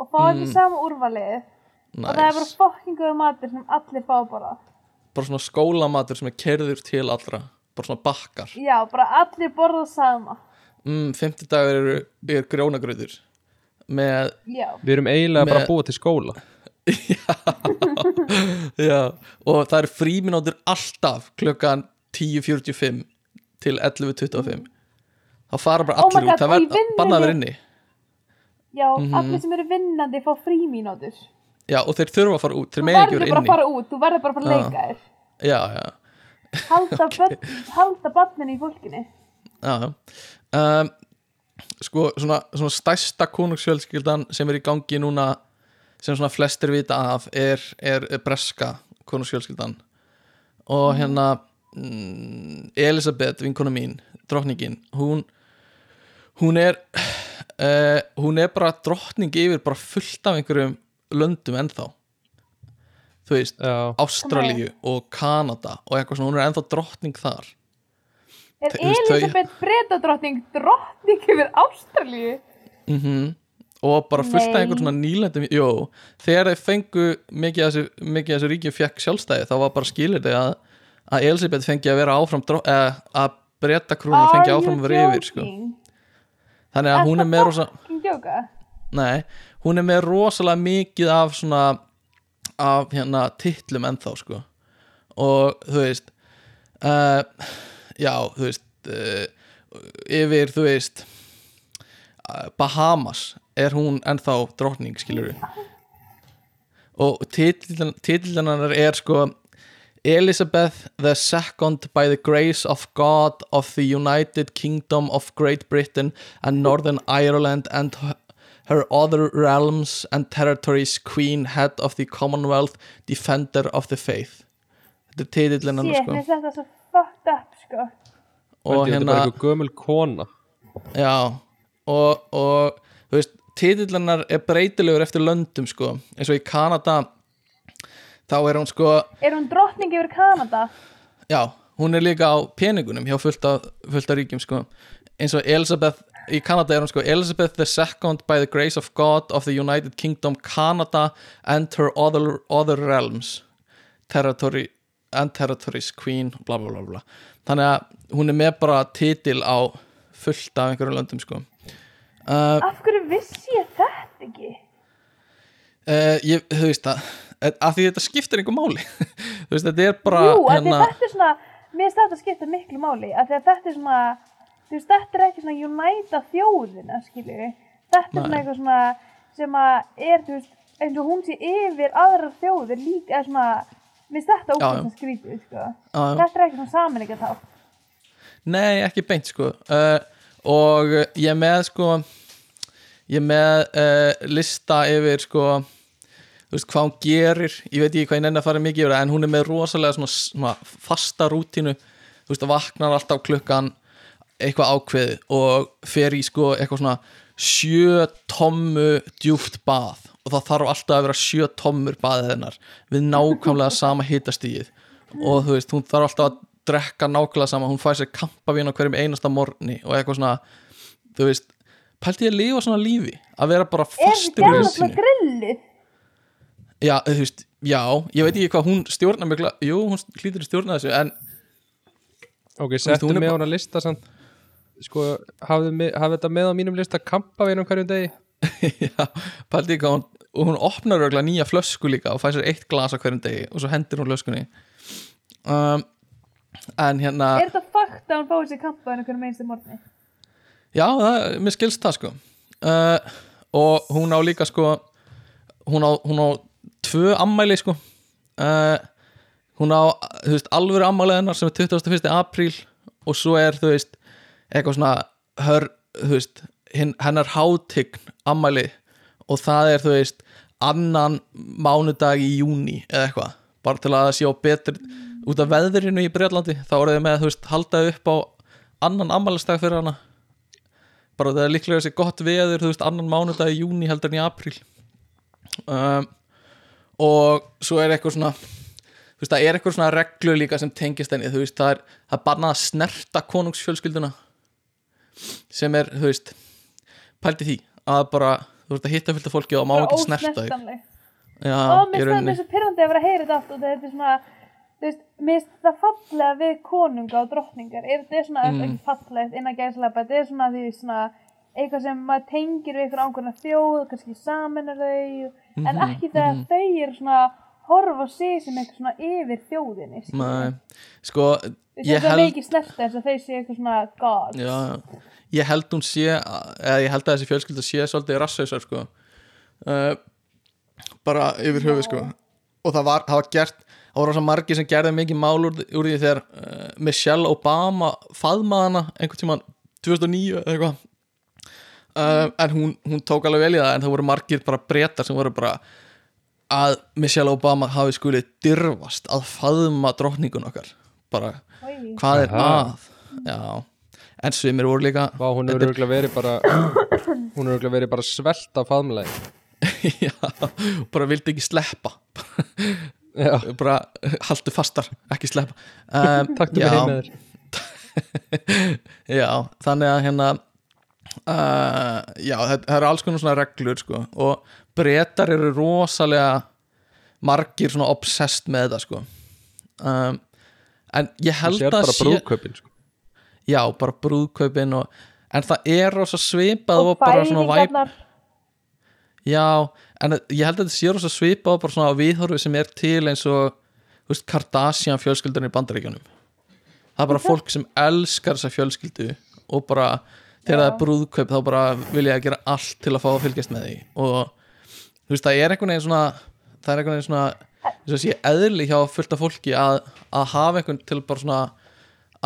og fá allir Mm. sama úrvalið og það er bara nice. fokkinguðu matur sem allir fá að borða. bara svona skólamatur sem er kerður til allra bara svona bakkar Já, bara allir borða sama. mm, 50 dagar eru, er grjónagröður með Já. við erum eiginlega bara Með- að búa til skóla [laughs] já, og það eru fríminótur alltaf klukkan 10.45 til 11.25 þá fara bara Oh allir út God, það verð vinnunni- bannað að vera inni Já, Mhm. allir sem eru vinnandi fá frímínútur. já, og þeir þurfa að fara út, Þú þeir megi ekki verður bara að fara út, þú verður bara að fara að Já. leika þér. já, já, Halda, [laughs] okay. halda barnin í fólkinni. já, já. Um, sko, svona, svona stærsta konungsfjölskyldan sem er í gangi núna sem svona flestir vita af er, er breska konungsfjölskyldan. Og hérna mm, Elisabeth, vinkona mín drottningin, hún hún er uh, hún er bara drottning yfir bara fullt af einhverjum löndum ennþá. Þú veist, Ástralíu og Kanada og eitthvað svona, hún er ennþá drottning þar Er veist, þau- Elisabeth Bretadrottning drottning yfir Ástralíu? mm og bara fullt af Nei. einhver svona nýlendum jú, þegar þeir fengu mikið af þessu, ríkjum fekk sjálfstæði þá var bara skilir þig að, að Elisabeth fengi að vera áfram eða, að breyta krúnin fengi áfram að vera yfir sko. þannig að hún er með rosa nei, hún er með rosalega mikið af svona af hérna titlum ennþá sko og þú veist uh, já, þú veist uh, yfir, þú veist uh, Bahamas er hún ennþá drottning, skilur og titillennar er sko Elizabeth the second by the grace of God of the United Kingdom of Great Britain and Northern Ireland and her other realms and territories Queen, Head of the Commonwealth Defender of the Faith. Þetta er titillennar Sér, sko. finnst þetta svo fucked up, sko. þetta og er hérna bara einhver gömul kona Já, og, og þú veist, titillennar er breytilegur eftir löndum sko, eins og í Kanada þá er hún sko Er hún drottning yfir Kanada? já, hún er líka á peningunum hjá fullt af, fullt af ríkjum sko eins og Elizabeth, í Kanada er hún sko Elizabeth the second by the grace of God of the United Kingdom, Canada and her other, other realms territory territories queen, bla bla bla þannig að hún er með bara titil á fullt af einhverjum löndum sko uh, Af hverju vissi ég þetta ekki? uh, ég, þú veist að því þetta skiptir einhver máli [laughs] þú veist, þetta er bara Jú, af því hérna, að þetta er svona, mér finnst þetta skipta miklu máli, af því að þetta er svona, þú veist, þetta er ekki svona unæta þjóðina, skilju. Þetta er svona eitthvað svona sem að er, þú veist, eins og hún sé yfir aðrar þjóðir líka, eða svona, mér finnst þetta já. ókvæmst skrítið, sko. Þetta er ekki svona saminleika þá. nei, ekki beint sko uh, og ég með sko ég með uh, lista yfir sko þú veist hvað hún gerir ég veit ekki hvað ég nenni að fara mikið yfir en hún er með rosalega svona, svona fasta rútínu þú veist að vaknar alltaf klukkan eitthvað ákveð og fer í sko eitthvað svona sjö tommu djúft bað. Og það þarf alltaf að vera sjö tommur baðið hennar við nákvæmlega [laughs] sama hitastíð og þú veist, hún þarf alltaf að drekka nákvæmlega sama, hún fær sér kampavín á hverjum einasta morgni og eitthvað svona þú veist, pælti ég að lifa svona lífi? Að vera bara Er þetta fastur í rútínu grillið? já, þú veist, já, ég veit ekki hvað hún stjórnar mikla, jú, hún hlýtur að stjórna þessu en Ok, veist, settu hún með bara- hún að lista samt, sko, hafðu þetta með á mínum lista kampavinum hverjum degi [laughs] já, pælti ég hvað hún og hún opnar örgulega nýja flösku líka og fær sér eitt glas á hverjum degi og svo hendir hún flöskunni um, en hérna Er þetta fakt að hún fáið sér kampa en einhvern meinstu morgni? já, það, mér skilst það sko uh, og hún á líka sko hún á, hún á tvö ammæli sko uh, hún á, þú veist, alvöru ammæli hennar sem er 21. apríl og svo er, þú veist, eitthvað svona hör, veist hennar hátign ammæli og það er, þú veist, annan mánudag í júni eða eitthvað, bara til að sjá betri út af veðrinu í Breitlandi þá er þau með, veist, halda upp á annan ammælistag fyrir hana. Bara það er líklega þessi gott veður þú veist, annan mánudag í júni heldur en í apríl. Um, og svo er eitthvað svona þú veist, það er eitthvað svona reglu líka sem tengist henni, þú veist, það er, það er bannað að snerta konungsfjölskylduna sem er, þú veist pældi því, að bara þú veist að hitta fullt af fólki og má ekki snerta þau ósnertanleg. já, í mér finnst það svo pyrrandi að vera að heyra þetta allt og þetta er svona þú veist, mér finnst það fallega við konunga og drottningar er þetta er svona Mm. ekki fallegt innan gæðslega þetta er svona því svona eitthvað sem maður tengir við einhver ángurna þjóð kannski saminar þau Mhm, en ekki þegar þau eru svona horfa á sig sem eitthvað svona yfir þjóðinni sko, það er mikið snerta þess að þau séu eitthvað svona gods. Já, ég held hún sé eða ég held að þessi fjölskylda sé svolítið rassausar sko. Uh, bara yfir höfu sko. Og það var, það var gert það voru svo margir sem gerði mikið mál úr, úr því þegar uh, Michelle Obama faðmaðana einhvern tímann 2009 eða eitthvað. Uh, en hún, hún tók alveg vel í það en það voru margir bara breytar sem voru bara að Michelle Obama hafi skulið dyrfast að faðma drottningun okkar. Bara Oj. hvað er Aha. að? Já, en svimir voru líka Vá, hún er örgulega verið bara [coughs] hún er örgulega verið bara svelt af faðmulegi [laughs] já, bara vildi ekki sleppa. [laughs] Já, bara haldu fastar, ekki sleppa. Um, taktu mig heim með þér. [laughs] Já, þannig að hérna uh, já, það, það eru alls konar svona reglur sko, og breytar eru rosalega margir svona obsessed með þetta sko. Um, en ég held að bara brúðkaupin sko. já, bara brúðkaupin og, en það er rosa svipað og, og bara svona væp Já, en ég held að þetta sé rosa svipað á bara svona viðhorfi sem er til eins og veist, Kardashian fjölskyldan í bandaríkjunum. Það er bara fólk sem elskar þessa fjölskyldu og bara þegar það er brúðkaup þá bara vilja að gera allt til að fá að fylgjast með því. Og þú veist, það er einhvern veginn svona það er einhvern veginn svona þess að sé eðli hjá fullt af fólki að, að hafa einhvern til bara svona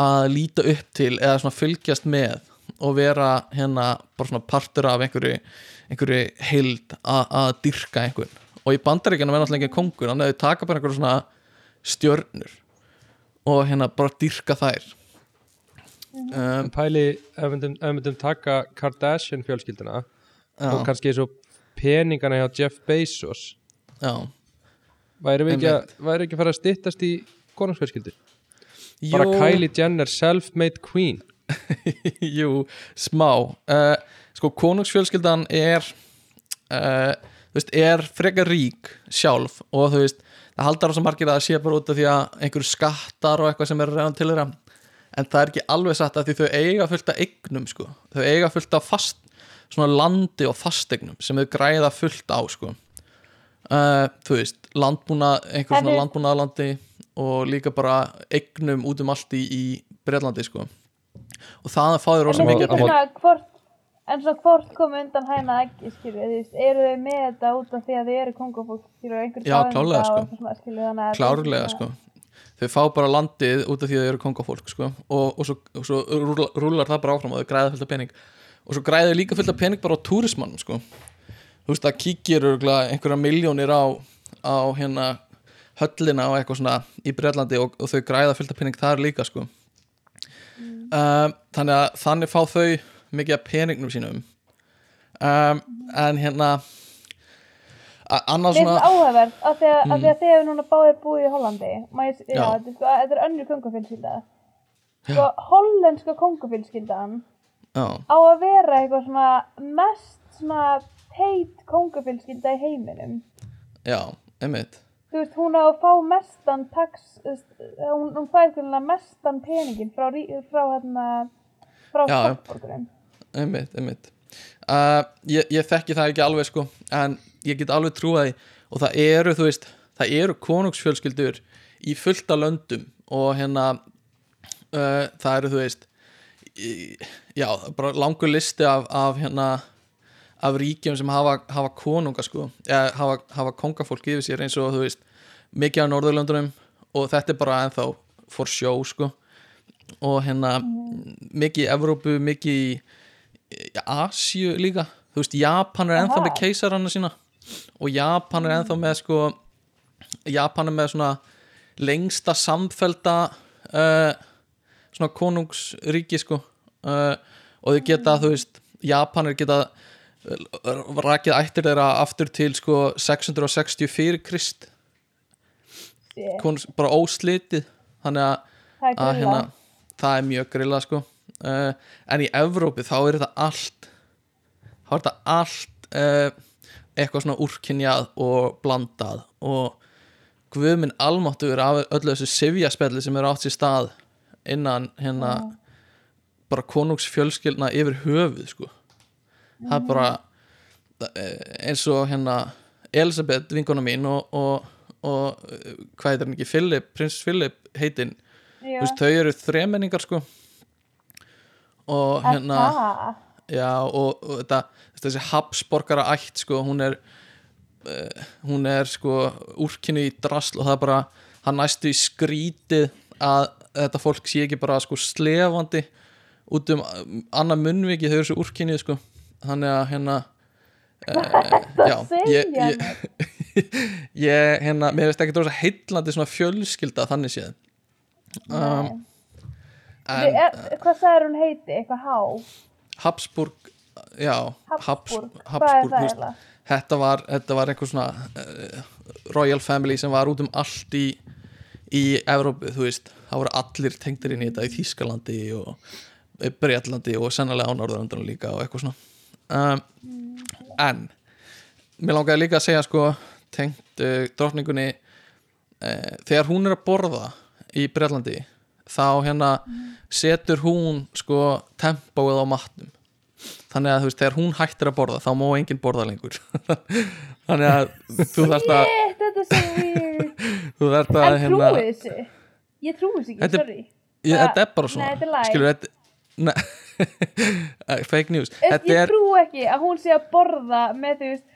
að líta upp til eða svona fylgjast með og vera hérna bara svona partur af einhverju einhverju heild að að dyrka einhvern. Og í bandaríkjanum er náttúrulega ekki kongur þannig að þau taka bara einhverju svona stjörnur og hérna bara dyrka þær. Um, pæli, ef við myndum, taka Kardashian fjölskylduna og já, kannski og peningana hjá Jeff Bezos. Já. Væri við ekki, að- væri ekki að fara að styttast í konungsfjölskyldu? Bara Kylie Jenner self-made queen. [laughs] Jú, smá. Uh, Sko, konungsfjölskyldan er uh, þú veist, er frekar rík sjálf og þú veist, það haldar á svo margir að það sé bara út af því að einhverju skattar og eitthvað sem er reynan til þeirra en það er ekki alveg satt að því þau eiga fullt af eignum, sko, þau eiga fullt af fast, svona landi og fasteignum sem þau græða fullt á, sko. Uh, þú veist, landbúnað einhver svona landbúnaðalandi og líka bara eignum út um allt í, í Breitlandi, sko. Og það fáður rosa mikið hvort en svona hvort kom undan hæna ekki skilju, eru þau með þetta út af því að þau eru kongafólk, skilju, Já, klárlega, sko. svona, að klárlega sko. Þau fá bara landið út af því að þau eru kongafólk sko. Og, og svo, og svo rúlar, rúlar það bara áfram og þau græða fullt af pening og svo græðir líka fullt af pening bara á túrismann sko. þú veist það kíkir einhverja miljónir á, á hérna höllina og eitthvað svona í Breitlandi og, og þau græða fullt af pening þar líka sko. um, þannig að þannig fá þau mikið af peningnum sínum um, en hérna a- annað Mér finnst svona áhugavert af því að, Mm. af því að þið hefur núna báðir búið í Hollandi. Þetta, er sko, þetta er önnur kongafélskylda Sko, hollenska kongafélskyldan já, á að vera eitthvað svona mest svona teit kongafélskylda í heiminum. Já, einmitt. Þú veist, hún á að fá mestan tax, hún, hún fær svona mestan peningin frá, frá hérna, frá stokkborgurum. einmitt, einmitt. Uh, ég, ég þekki það ekki alveg sko en ég get alveg trúið og það eru, þú veist, það eru konungsfjölskyldur í fullta löndum og hérna uh, það eru, þú veist já, bara langur listi af, af hérna af ríkjum sem hafa, hafa konunga sko, eða hafa, hafa kongafólk yfir sér eins og þú veist mikið á Norðurlöndunum og þetta er bara ennþá for show sko. Og hérna mikið í Evrópu, mikið í Asíu líka. Þú veist, Japan er ennþá með keisarana sína. Og Japan er ennþá með sko Japan er með svona lengsta samfelda uh, svona konungsríki sko. Uh, og þau geta, þú veist Japanir geta uh, rakið ættir þeirra aftur til sko 664 krist. Konungs, bara óslitið. Þannig að Það er að hérna, það er mjög grilla sko. Uh, en í Evrópi þá er þetta allt þá er þetta allt uh, eitthvað svona úrkynjað og blandað. Og guðminn almáttugur af öllu þessu sifjaspelli sem er átt sér stað innan hérna bara konungsfjölskyldna yfir höfuð sko. Það er bara eh, eins og hérna Elisabeth vinkona mín og, og, og hvað heitir hann ekki Philip, prins Philip heitinn þau eru þremenningar sko. Og hérna Aha. já og, og þetta, þessi Habsborgara ætt sko, hún er uh, hún er sko úrkynni í drasl og það er bara hann næstu í skrítið að þetta fólk sé ekki bara sko slefandi út um annað munnviki þau eru svo úrkynnið sko þannig að hérna uh, já, ég, ég, [laughs] ég hérna, mér veist ekki það heitlandi svona fjölskylda þannig séð um, en er- Hvað sagður hún heiti? Eitthvað há? Habsburg já, Habsburg. Habs- Hvað er Habsburg það eiginlega? þetta var, þetta var einhver svona uh, royal family sem var út um allt í, í Evrópu, þú veist, það voru allir tengdir inn í þetta í Þýskalandi og Breitlandi og sennilega á Norðurlandunum líka og eitthvað svona. Um, en mér langaði líka að segja sko tengt uh, drottningunni uh, þegar hún er að borða í Breitlandi þá hérna setur hún sko tempóið á matnum. Þannig að þú veist, þegar hún hættir að borða þá má enginn borða lengur. [laughs] Þannig að þú þarft að [laughs] þú þarft að hérna? Ég trúi þessu ekki, Þetta sorry. ég, það- þetta er bara svona. Nei, þetta er skilur, þetta Nei, [laughs] fake news. Þetta ég er, trú ekki að hún sé að borða með þú veist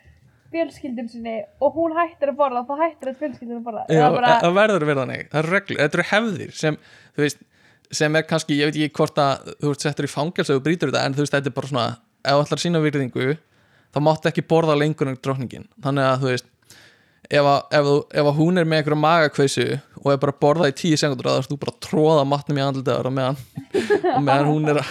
fjölskyldum sinni og hún hættir að borða þá hættir að fjölskyldum að borða. Já, Eða bara, það verður að vera þannig. Það eru reglur, þetta eru hefðir sem, þú veist, sem er kannski, ég veit ekki hvort að þú ert settur í fangels og þú brýtur þetta en þú veist, þetta er bara svona, ef þú ætlar sína virðingu þá máttu ekki borða lengur en drottningin. Þannig að þú veist ef, að, ef, þú, ef að hún er með einhverja magakveisu og er bara að borða í tíu sekundur þá ertu bara að tróða matnum í andlitaður og meðan, og meðan hún er að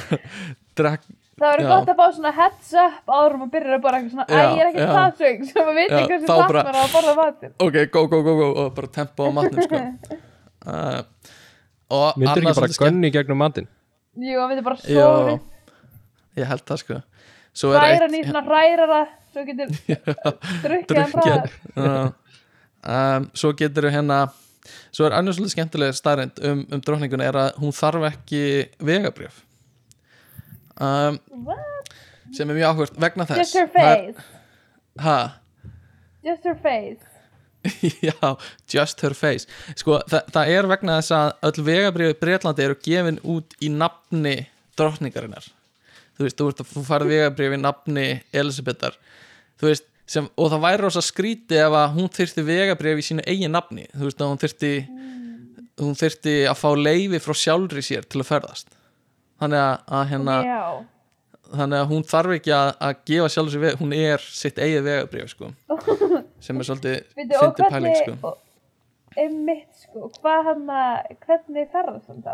drekka það verður gott að fá svona heads up áður um að byrja að borða eitthvað svona ég er ekki það sög sem að Já, ekki hversu bara- maður að borða matur ok, go, go, go, go og bara tempo á matnum sko. [laughs] uh, og Myndir ekki bara gönni gegnum matinn? Jú, að við bara sofi ég held það sko. Svo er Ræra hann í svona rærara svo getur [laughs] drukkið hraðar. uh, um, Svo getur hérna Svo er annars svolítið skemmtilega starrend um, um drottninguna er að hún þarf ekki vegabrjöf um, sem er mjög áhvert vegna þess. Just her er- face. Ha? Just her face. [laughs] Já, just her face. Sko, það, það er vegna þess að öll vegabriði Breitlandi eru gefin út í nafni drottningarinnar. Þú veist, þú, þú farið vegabriði í nafni Elisabethar. Þú veist, sem, og það væri rosa skríti ef að hún þyrfti vegabriði í sínu eigin nafni þú veist, að hún þyrfti hún þyrfti að fá leifi frá sjálfri sér til að ferðast þannig að, að hérna Já, þannig að hún þarf ekki að, að gefa sjálf sér hún er sitt eigið vegabrif sko. [laughs] sem er svolítið fyndið pæling sko. einmitt sko, hvað hann að, hvernig ferðast hann þá?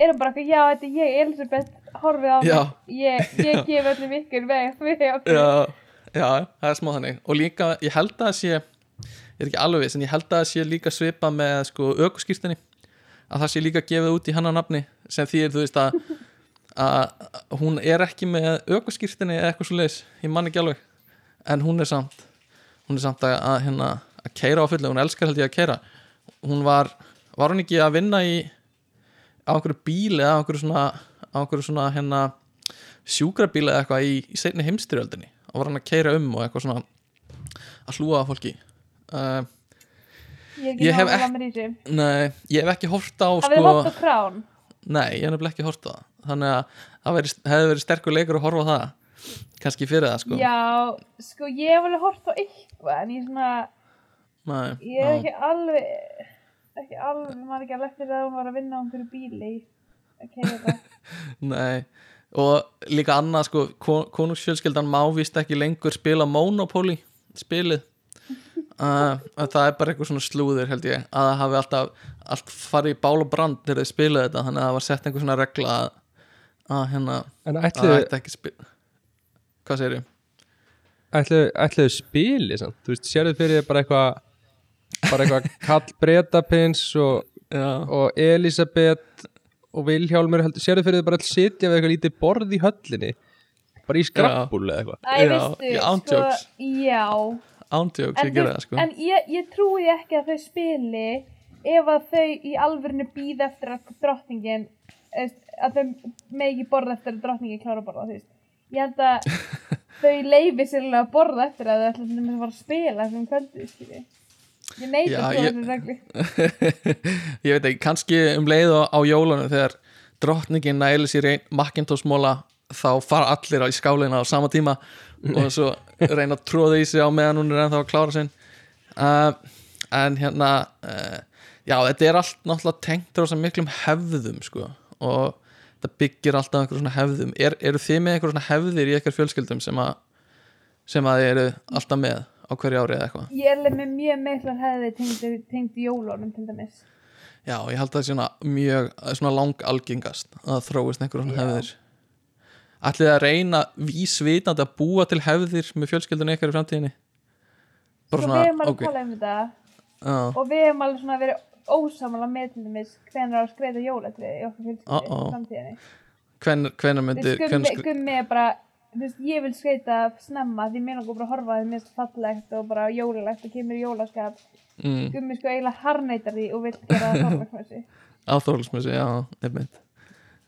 Er hann bara eitthvað, já, þetta er ég, Elisabeth, horfið á mig, ég, ég gef öllum ykkur veg, [laughs] við okkur. Já, það er smá þannig. Og líka, ég held að það sé ég er ekki alveg viss, en ég held að það sé líka svipa með sko ökuskýrtinni að það sé líka gefið út í hennar nafni sem þýðir, þú veist að að hún er ekki með ökuskýrtinni eða eitthvað svo leis, ég man ekki alveg. En hún er samt hún er samt að, að hérna að keira á fullu, hún elskar held ég að keira hún var, var hún ekki að vinna í á einhverju bíli eða á einhverju svona, á einhverju svona hérna sjúkrabíli eða eitthvað í, í var hann að keira um og eitthvað svona að hlúa að fólki uh, Ég, Ég hef þessu. Nei, ég hef ekki hort á Það sko, hótt á krán. Nei, ég hef nefnilega ekki hort á það Þannig að það veri, hefði verið sterkur leikur að horfa á það kannski fyrir það sko Já, sko, ég hef alveg hótt á eitthvað, en ég svona, Nei, ég já. ekki alveg, ekki alveg, maður ekki alveg eftir að hún var að vinna á einhverju bíli að keira þetta. [laughs] Nei og líka annað sko kon- konungsfjölskyldan má vist ekki lengur spila Monopoly spilið [laughs] uh, að það er bara eitthvað svona slúður held ég að það hafi alltaf allt farið í bál og brand þegar þið spilaði þetta þannig að það var sett einhver svona regla að, að hérna En að það ætti ekki spil hvað segir ég? ætliðu, ætliðu spili samt? Þú veist, sérðu fyrir þér bara eitthvað bara eitthvað [laughs] Kall Bretapins og, og Elisabeth og Vilhjálmur heldur, sérðu fyrir þér bara að sitja við eitthvað lítið borð í höllinni? Bara í skrabbúl eða eitthvað? Já, veistu, já, sko, ég gera það sko. en ég, ég trúi ekki að þau spili ef að þau í alvörinu býð eftir að drottningin að þau megi ekki borða eftir að drottningin klára að borða þú veist. ég held að [laughs] þau leifi sérlega að borða eftir að þau ætla að fara að spila þessum kvöldu. Ég Já, að trúa ég- þessu reglu. [laughs] Ég veit ekki, kannski um leið á, á jólunum þegar drottningin næli sér einn Macintosh móla þá fara allir á í skálina á sama tíma og svo [laughs] reyna að tróða í sig á meðan hún er ennþá að klára sinn. Uh, en hérna uh, já, þetta er allt náttúrulega tengt rosa miklum hefðum sko og þetta byggir alltaf einhver svona hefðum. Er, eru þið með einhver svona hefðir í eitthvað fjölskyldum sem að sem að þið eru alltaf með á hverju ári eða eitthvað? Ég er með mjög miklar hefði tengd, tengd jólunum til dæmis. Já, ég held að það sé svona mjög svona lang algengast að þróist einhver svona hefðir. Ætlið að reyna vísvitandi að búa til hefðir með fjölskyldunni ykkar í framtíðinni? Sko við hefum alveg ok, talað um þetta já, og við hefum alveg svona verið ósamála með til dæmis hvenær á að skreita jólatrið í okkar fjölskyldi Uh-oh. í framtíðinni. Hven, hvenær Þú myndir gummi, er bara veist, ég vil skreita snemma því mér langar bara að horfa að það mest fallegt og bara jólalegt og kemur í jólaskap. Mm, gummi sko eiginlega harneitar því og vil gera [laughs] það þorlagsmessi áþrólusmessi, já, nefnitt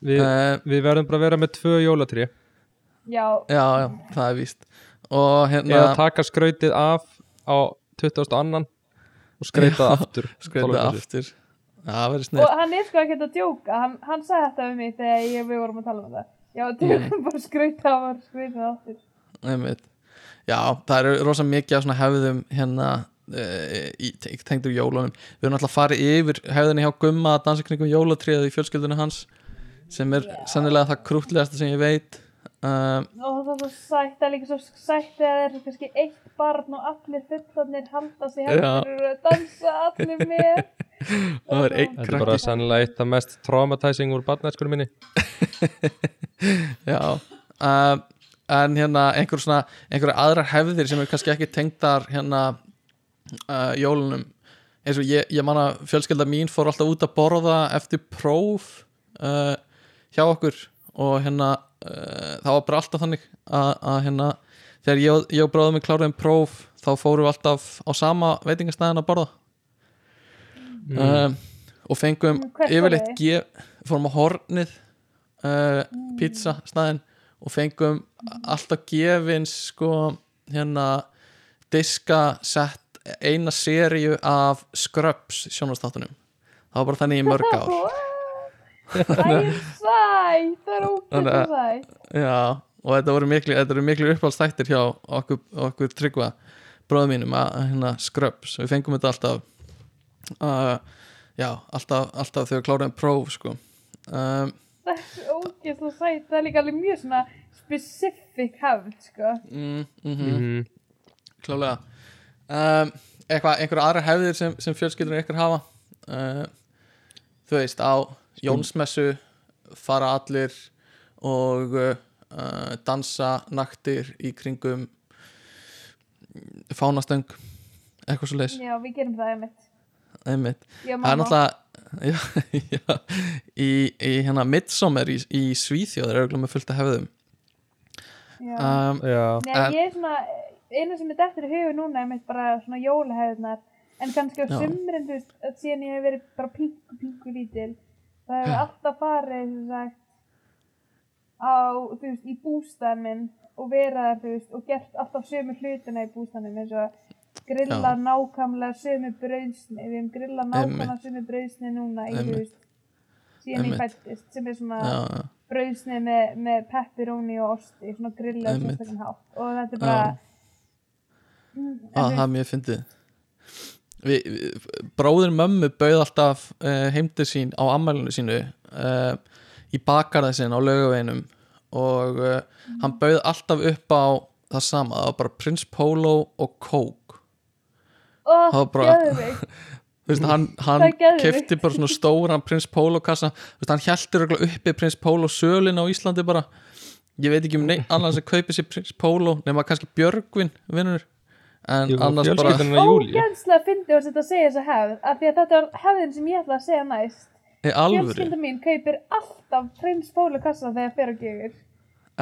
við, uh, við verðum bara að vera með tvö jólatrí já, Já, já, það er víst. Og hérna, eða taka skrautið af á 22. og skreita það aftur [laughs] Þorláksmessu. aftur. Já, það verður og snett hann er sko ekkert að djóka. Hann, hann sagði þetta við mig þegar ég, við vorum að tala um þetta já, tökum [laughs] bara skrauta af og skrauta það aftur Einmitt. Já, það eru rosa mikið af svona hefðum hérna í, í tengdur jólunum við erum alltaf að fara yfir hefðinni hjá Gumma að dansa kringum jólatriðið í fjölskyldunni hans sem er Já. sennilega það krútlegasta sem ég veit um, og það er svo sætt, það er líka svo sætt þegar það er kannski eitt barn og allir fullarnir halda sig hefur og dansa allir með. [laughs] Það er einn Þetta er bara krakki. sannlega eitt af mest traumatizing úr barnæskunum minni. [laughs] Já um, en hérna einhver svona einhverja aðrar hefðir sem er kannski ekki tengdar hérna uh, jólunum. Eins og ég, ég manna fjölskylda mín fór alltaf út að borða eftir próf uh, hjá okkur og hérna uh, það var bara alltaf þannig að, að hérna þegar ég, ég og bróðum mig kláruðum próf þá fórum við alltaf á sama veitingastæðin að borða. Um, og fengum Mm, hvert yfirleitt gef, fórum á hornið uh, pizza staðin og fengum alltaf gefins sko hérna diska sett eina seríu af Scrubs sjónvastáttunum það var bara þannig í mörg [laughs] ár Það er sætt, það er Þannig ógætt að- sætt já, og þetta voru miklu, miklu uppáhaldstættir hjá okkur, okkur tryggva bróðum mínum að hérna Scrubs. Við fengum þetta alltaf uh, já, alltaf, alltaf þegar við kláruðum próf sko. Um, Það er ógætt sætt, það er líka alveg mjög svona specific hefð sko. Mm, mm Mhm. klálega um, eitthvað, einhver aðra hefðir sem, sem fjölskyldur ykkur hafa? Uh, þú veist á Jónsmessu fara allir og uh, dansa naktir í kringum fánastöng eitthvað svo leis Já, við gerum það einmitt. Einmitt. Já, það er náttúrulega [laughs] já, já, í, í hérna Midsommar í, í Svíþjóð er auðvitað með fullt að hefðum. Já. um, Já, Nei, en- ég er svona eina sem er dettur í hugu núna er mitt bara svona jólahefðnar en kannski á að síðan ég hef verið bara pínku, pínku lítil það hefur alltaf farið sagt á, veist, í bústæðan minn og þú veist, og gert alltaf sömu hlutina í bústæðanum eins og grilla Já. nákvæmlega sömu brauðsni við hefum grillað nákvæmlega sömu brauðsni núna í, veist síðan ég fættist sem er svona já, brauðsni með, með pepperoni og osti svona hátt. Og þetta er bara. Mm, að þú það er mjög fyndið Bróðir mömmu bauð alltaf uh, heimdi sín á ammælinu sínu uh, í bakarða sinn á laugaveginum og uh, hann bauð alltaf upp á það sama, það var bara Prince Polo og Coke. Ó, það var bara- [laughs] veist, hann, hann kefti bara svona stóran Prince Polo kassa. Veist, hann heldur uppi Prince Polo sölin á Íslandi bara. Ég veit ekki um neitt annað sem kaupir sér Prince Polo nema kannski Björgvin vinnur en Jú, annars bara ógeðslega fyndi að þetta segja þessa hefð af því að þetta var hefðin sem ég ætla að segja næst. Fjölskylda mín kaupir alltaf prins Pólu kassa þegar fer og gefur.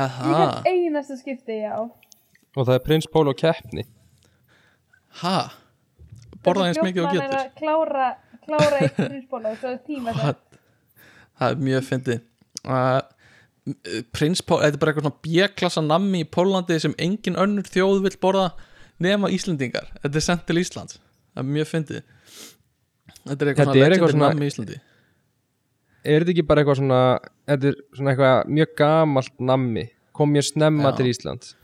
Aha, hvert einasta skipti, já. Og það er prins Pól og keppni. Ha? Borða eins mikið og er getur. að klára, klára eitt prins Pólu svo tíma þetta það er mjög fyndið. Uh, Prins Pól, þetta er bara eitthvað svona B-klassa nammi í Pólandi sem engin önnur þjóð vill borða nema Íslendingar. Þetta er sendt til Íslands. Það er mjög fyndið. Þetta er eitthvað Þetta svona er eitthvað svona- Íslandi. Er þetta ekki bara eitthvað svona Þetta er svona eitthvað mjög gamalt nammi. Kom mér snemma Já. til Íslands.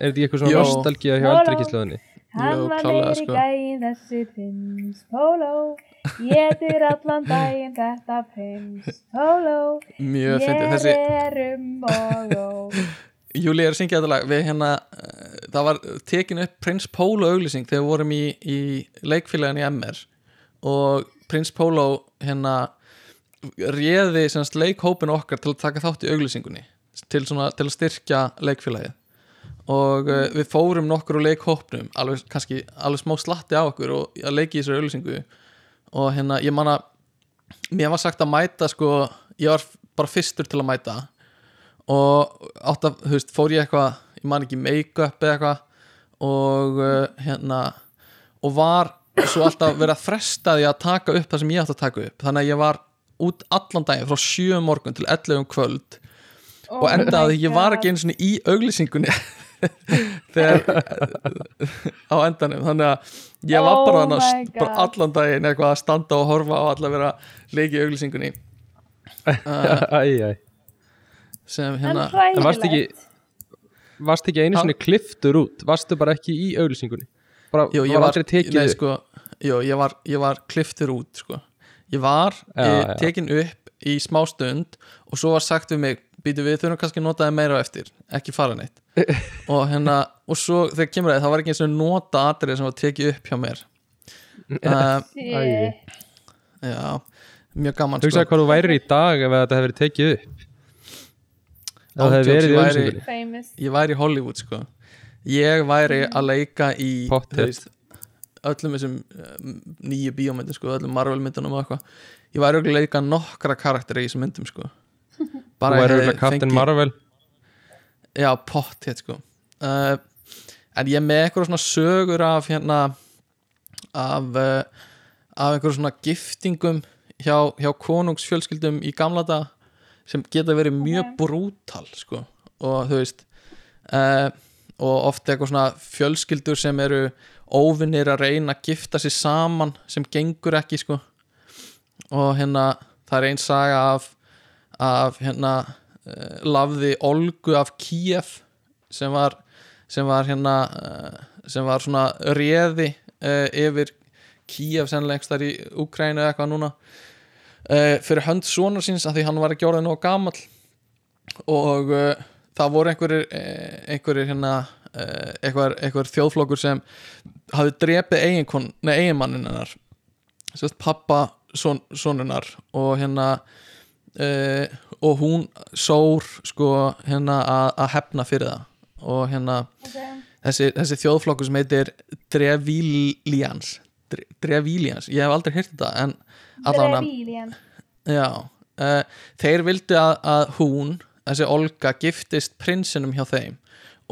Er þetta ekki eitthvað svona Jó. nostalgía hjá Jó, eldri jó. kyslaðinni Hann Jú, var klálega, meiri sko. gæinn þessi prins Pólo Getur allan daginn þetta prins Pólo mjög fyndið. Ég þessi, er um og ó [laughs] Júli er að syngja þetta lag. Við hérna, uh, það var tekin upp Prins Pólo auglýsing þegar við vorum í, í leikfélagin í MR og Prins Pólo hérna réði semst leikhópin okkar til að taka þátt í auglýsingunni til, svona, til að styrkja leikfélagið. Og uh, við fórum nokkur úr leikhópnum alveg, kannski, alveg smá slatti á okkur og að leiki í þessari auglýsingu. Og hérna, ég man að mér var sagt að mæta sko, ég var bara fyrstur til að mæta og átt að, þú veist, fór ég eitthvað ég man ekki make-up eða eitthvað og uh, hérna og var svo alltaf verið að fresta því að taka upp það sem ég átt að taka upp. Þannig að ég var út allan daginn frá 7 um morgun til 11 um kvöld og endaði að ég var ekki einu svona í auglýsingunni [laughs] þegar á endanum. Þannig að ég var Oh bara, oh my bara allan daginn eitthvað að standa og horfa og alla vera að leiki í auglýsingunni. [laughs] Uh, Æ, æ sem hérna En varst ekki Varst ekki einu sinni kliftur út? Varstu bara ekki í auglýsingunni? Bara, Jú, ég var nei, sko, jú, ég var, ég var kliftur út sko. ég var Já, já, já. tekin upp í smá stund og svo var sagt við mig býtu við þurfum kannski að nota það meira á eftir ekki fara neitt. [laughs] Og hérna, og svo þegar kemur það, það var ekki eins og nota atrið sem var tekið upp hjá mér. [laughs] Uh, já, mjög gaman Hugsaðu sko. hvað þú værir í dag ef þetta hefði verið tekið upp Ef það hefði Ándjóks, verið í ég væri- ég væri í Hollywood sko. Ég væri að leika í veist, öllum þessum um, nýju bíómyndum sko, öllum Marvel myndunum og eitthvað. Ég væri að leika nokkra karakteri í þessum myndum sko. [laughs] Þú bara auðvitað hefði Captain Marvel. Já, pott hér sko. Uh, en ég er með eitthvað svona sögur af hérna af uh, af einhverjum svona giftingum hjá, hjá konungsfjölskyldum í gamla dag sem geta verið mjög brútal sko. Og þú veist uh, og oft eitthvað svona fjölskyldur sem eru óvinnir að reyna að gifta sér saman sem gengur ekki sko. Og hérna það er einn saga af af hérna uh, lafði Olgu af Kíef sem var sem var hérna uh, sem var svona réði uh, yfir Kíef sennilegst þar í Úkrænu eða eitthvað núna uh, fyrir hönd sonar síns að því hann var ekki orðið nóg gamall. Og uh, það voru einhverjir eh, einhverjir hérna einhver, einhver þjóðflokkur sem hafði drepið eiginmannin hennar. Sérst pappa son, sonunar og hérna og hún sór sko hérna að, hefna fyrir það. Og hérna okay. þessi, þessi þjóðflokkur sem heitir Drevilians Dre- Drevilians, ég hef aldrei heyrt þetta en Drevílían Já, uh, þeir vildu að, að hún, þessi Olga giftist prinsinum hjá þeim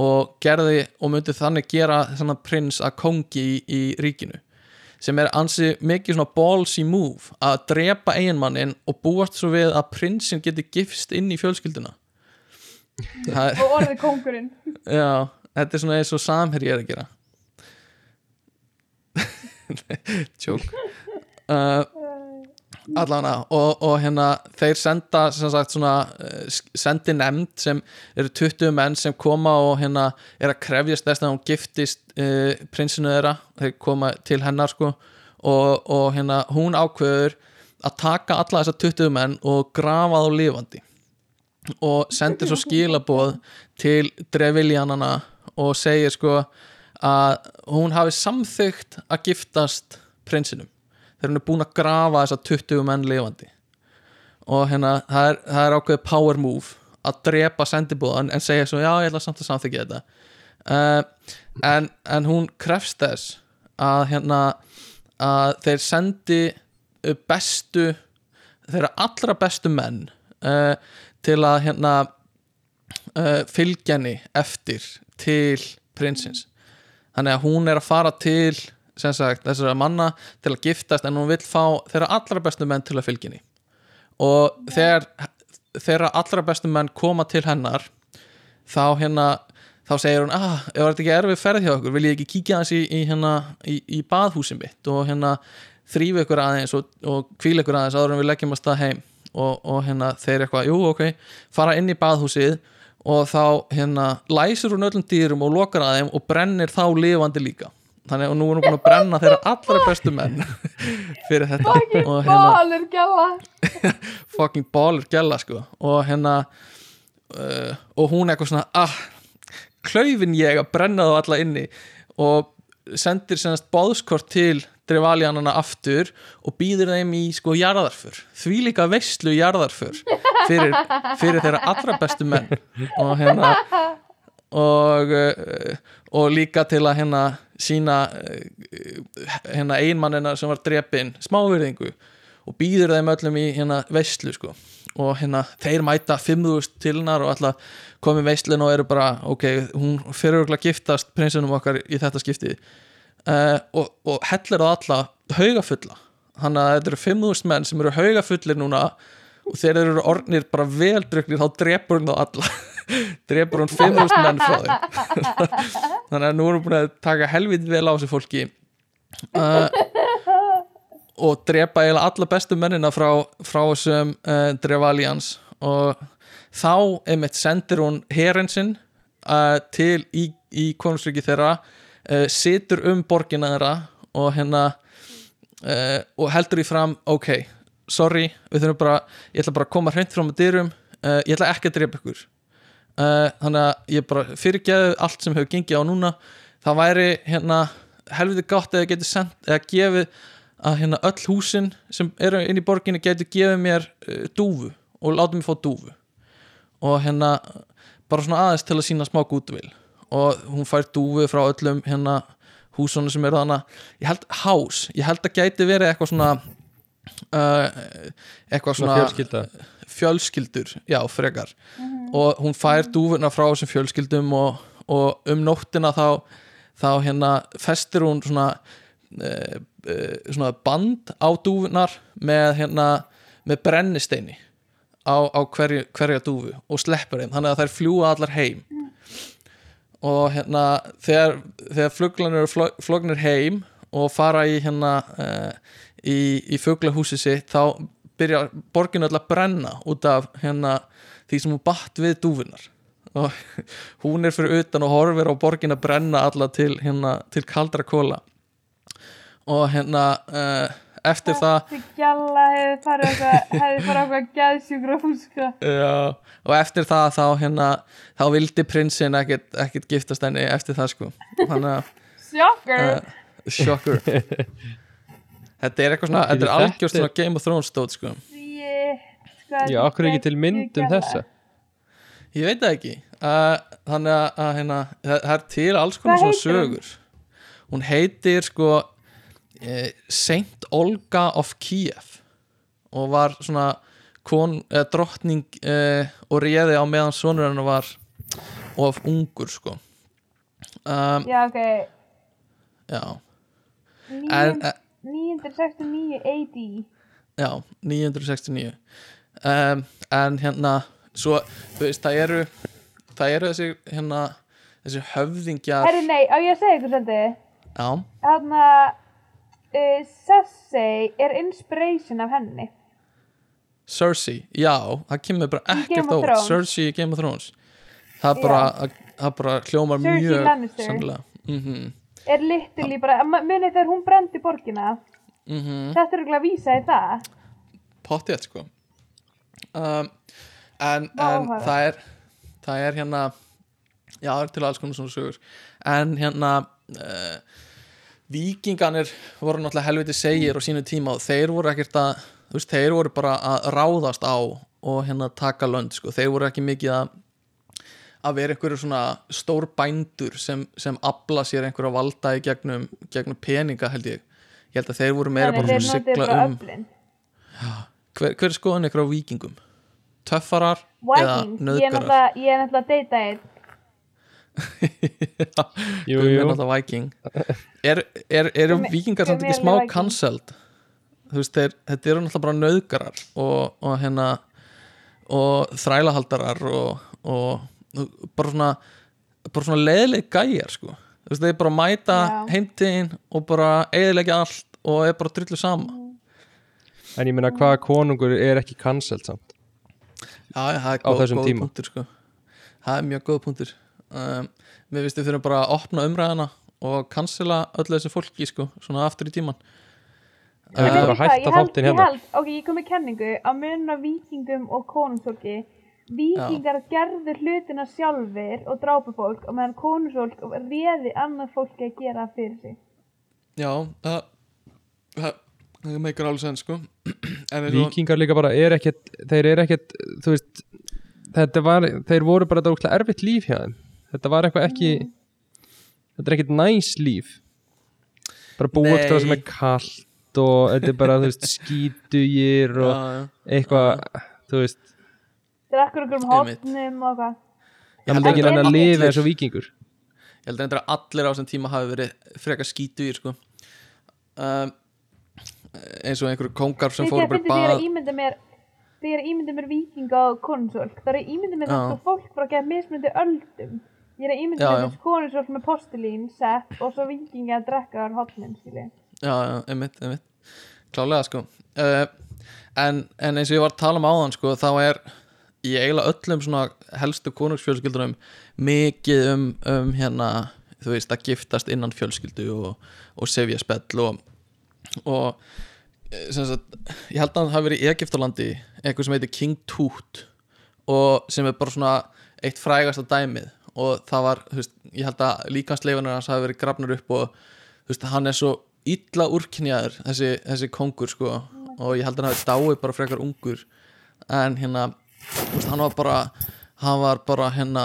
og gerði og myndi þannig gera prins að kongi í, í ríkinu sem er ansi mikið svona ballsy move að drepa eiginmannin og búast svo við að prinsin geti gifst inn í fjölskylduna. Er, og orðið kóngurinn. [laughs] Já, þetta er svona eins og samherji er að gera. [laughs] Tjók uh, allana og, og hérna þeir senda sem sagt svona eh, sendi nefnd sem eru 20 menn sem koma og hérna er að krefjast þess að hún giftist uh, prinsinu þeirra, þeir koma til hennar sko. Og, og hérna hún ákveður að taka alla þessa 20 menn og grafa þá lifandi. Og sendir svo skilaboð til dreviljanana og segir sko að hún hafi samþygt að giftast prinsinum þegar hún er búin að grafa þessa 20 menn lifandi. Og hérna það er, það er ákveðið power move að drepa sendibúðan en segja svo já ég ætla samt að samþykja þetta. Uh, en, en hún krefst þess að hérna að þeir sendi bestu þeirra allra bestu menn uh, til að hérna uh, fylgja henni eftir til prinsins. Þannig að hún er að fara til sagt þessara manna til að giftast en hún vill fá þeirra allra bestu menn til að fylgja henni. Og þegar þeirra allra bestu menn koma til hennar þá hérna þá segir hún, ah, ef þetta ekki erfið ferð hjá okkur? Vil ég ekki kíkja hans í, í, hérna, í, í baðhúsin mitt og hérna þrýfa ykkur aðeins og, og kvíla ykkur aðeins áður en við leggjum að stað heim? Og, og hérna þeir eitthvað, jú ok fara inn í baðhúsið. Og þá hérna læsir hún öllum dýrum og lokar að þeim og brennir þá lifandi líka þannig að nú er hún búin að brenna þeirra allra bestu menn fyrir þetta. Og hérna Bálur gæla. [laughs] Fucking baller gæla sko. Og hérna uh, og hún eitthvað svona ah, klaufin ég að brenna þá alla inni. Og sendir senast bóðskort til drefaljanana aftur og býður þeim í sko jarðarför. Því líka veistlu jarðarför fyrir, fyrir þeirra allra bestu menn. Og hérna og, uh, og líka til að hérna sína uh, hérna einmannina sem var drepin smávirðingu og býður þeim öllum í hérna veistlu sko. Og hérna þeir mæta 5.000 til hennar og alltaf komið veislun og eru bara ok, hún fyrir okkur að giftast prinsunum okkar í þetta skipti uh, og, og hellir á alla haugafulla. Þannig að þetta eru 5.000 menn sem eru haugafullir núna og þeir eru orðnir bara veldruknir þá drepur hún þá alla. [laughs] Drepur hún 5.000 menn frá þeim. [laughs] Þannig að nú erum við búin að taka helvið vel á þessu fólki. Uh, og drepa eiginlega alla bestu mennina frá, frá þessum uh, Drevalians og þá einmitt sendir hún herinn sinn uh, til í, í konungsriki þeirra uh, situr um borgina þeirra og hérna uh, og heldur í fram ok, sorry, við þurfum bara ég ætla bara að koma hreint frá með dyrum uh, ég ætla ekki að drepa ykkur. Uh, þannig að ég bara fyrirgeðu allt sem hefur gengið á núna. Það væri hérna helviti gott eða getur sendt eða gefið að hérna öll húsin sem eru inn í borginni getur gefið mér uh, dúfu og láta mig fá dúfu. Og hérna bara svona aðeins til að sína smá gútvil og hún fær dúfu frá öllum hérna húsunum sem eru þannig ég held hás, ég held að gæti verið eitthvað svona eitthvað Svona svona fjölskylda. fjölskyldur, já, frekar. Og hún fær dúfuna frá þessum fjölskyldum og, og um nóttina þá, þá hérna festir hún svona, uh, uh, svona band á dúfunar með hérna með brennisteini á, á hverju, hverja dúfu og sleppur þeim, þannig að þær fljúa allar heim. Og hérna þegar, þegar flog- flognir heim og fara í hérna uh, í, í fuglahúsi sitt þá byrja borginu öll að brenna út af hérna því sem hún batt við dúfunar og [laughs] hún er fyrir utan og horfir á borgin að brenna alla til hérna til kaldra kóla og hérna uh, eftir það gjalla hefði farið [laughs] farið eitthvað gæðsjúkrahús, sko. já, og eftir það þá hérna þá vildi prinsinn ekkit, ekkit giftast henni eftir það sko. Þannig að uh, shocker [laughs] þetta er eitthvað svona, þetta er algjörst svona Game of Thrones stóð sko. Sko, Já, okkur ekki til mynd um þessa? ég veit það ekki. Uh, þannig að, að hérna, það, er til alls konar svona sögur. Hún heitir sko eh, Saint Olga of Kiev og var svona kon, eh, drottning eh, og réði á meðan sonur hennar var of ungur sko. Um, Já, ok. já. En, eh, 969 AD. já, 969 um, en hérna svo, þú veist, það eru það eru þessi hérna þessi höfðingjar Herri, nei, á ég að segja ykkur svolítið? já, Þarna, uh, Cersei er inspiration af henni. Cersei, já, það kemur bara ekkert Thrones. Cersei í Game of Thrones það bara, það bara hljómar Cersei mjög Lannister. sannlega mm Er literally bara, ma- munið þegar hún brendi borgina, -hmm. þetta er örugglega að vísa í það. pottið sko. Um, en, en það er það er hérna já, það er til alls konar svona sögur. En hérna uh, vikinganir voru náttúrulega helviti segir á sínu tíma og þeir voru ekkert að veist, þeir voru bara að ráðast á og hérna taka lönd sko, þeir voru ekki mikið að að vera einhverju svona stór bændur sem, sem afla sér einhverja valda í gegnum, gegnum peninga held ég ég held að þeir voru meira Þannig bara svona að sigla um hver, hver er skoðan ykkur á vikingum? Töffarar eða ég er nöðgarar? ég er náttúrulega að deyta einn. [laughs] Jú, jú. viking Er, er, eru minn- vikingar samt ekki smá viking. cancelled? Þú veist, þeir, þetta eru náttúrulega bara nöðgarar og, og hérna og þrælahaldarar og, og bara svona bara svona leðileg gæjar sko. Þú veist, þeir bara mæta Já. heimtíðin og bara eðilegja allt og er bara drullu sama. En ég meina hvaða konungur er ekki cancelled samt? Já, það er góð, góð punktur sko. Það er mjög góð punktur. Um, við þurfum bara að opna umræðina og cancela öllu þessu fólki sko, svona aftur í tíman Ef ekki Veitu bara held- þáttinn ég hérna. held, ok, ég kom með kenningu. Munum af vikingum og konungsfólki vikingar gerðu hlutina sjálfur og drápu fólk og meðan konungsfólk réði annað fólki að gera það fyrir sig Já, það það, það meikar alveg senn sko [clears throat] Víkingar líka bara er ekkert þeir eru ekkert, þú veist þetta var, þeir voru bara þetta ógeðslega erfitt líf hjá þeim þetta var eitthvað ekki Mm. þetta er ekkert næs líf bara búið Nei. eitthvað sem er kallt og þetta er bara, þú veist, [laughs] skítugir og Já, já. eitthvað þú veist, það er akkur okkur um hotnum og hvað Ég held ekki nenni að lifa eins og víkingur. Ég held að allir á þessum tíma hafi verið frekar skítu í sko. Um, eins og einhverju kongar sem fóru bara bað að þegar ég ímynda mér vikinga og konungsfólk. Þá er ég ímynda mér Já. þetta sko fólk frá að geta mismunandi öldum. Ég er að ímynda Já, mér já. þessu konungsfólk með postulín sett og svo vikinga að drekka á hotnum skilji Já, já, einmitt, einmitt. Klálega sko. Uh, en, en eins og ég var að tala um áðan sko þá er í eiginlega öllum svona helstu konungsfjölskyldunum mikið um, um hérna þú veist að giftast innan fjölskyldu og, og sefja spell og, og sem sagt, ég held að hann hafi verið í Egiptalandi eitthvað sem heitir King Tut og sem er bara svona eitt frægasta dæmið og það var, þú veist, ég held að líkansleifanir hans hafi verið grafnur upp og þú veist, hann er svo illa úrkynjaður þessi, þessi kongur sko og ég held að hann hafi dáið bara frekar ungur en hérna, veist, hann var bara hann var bara hérna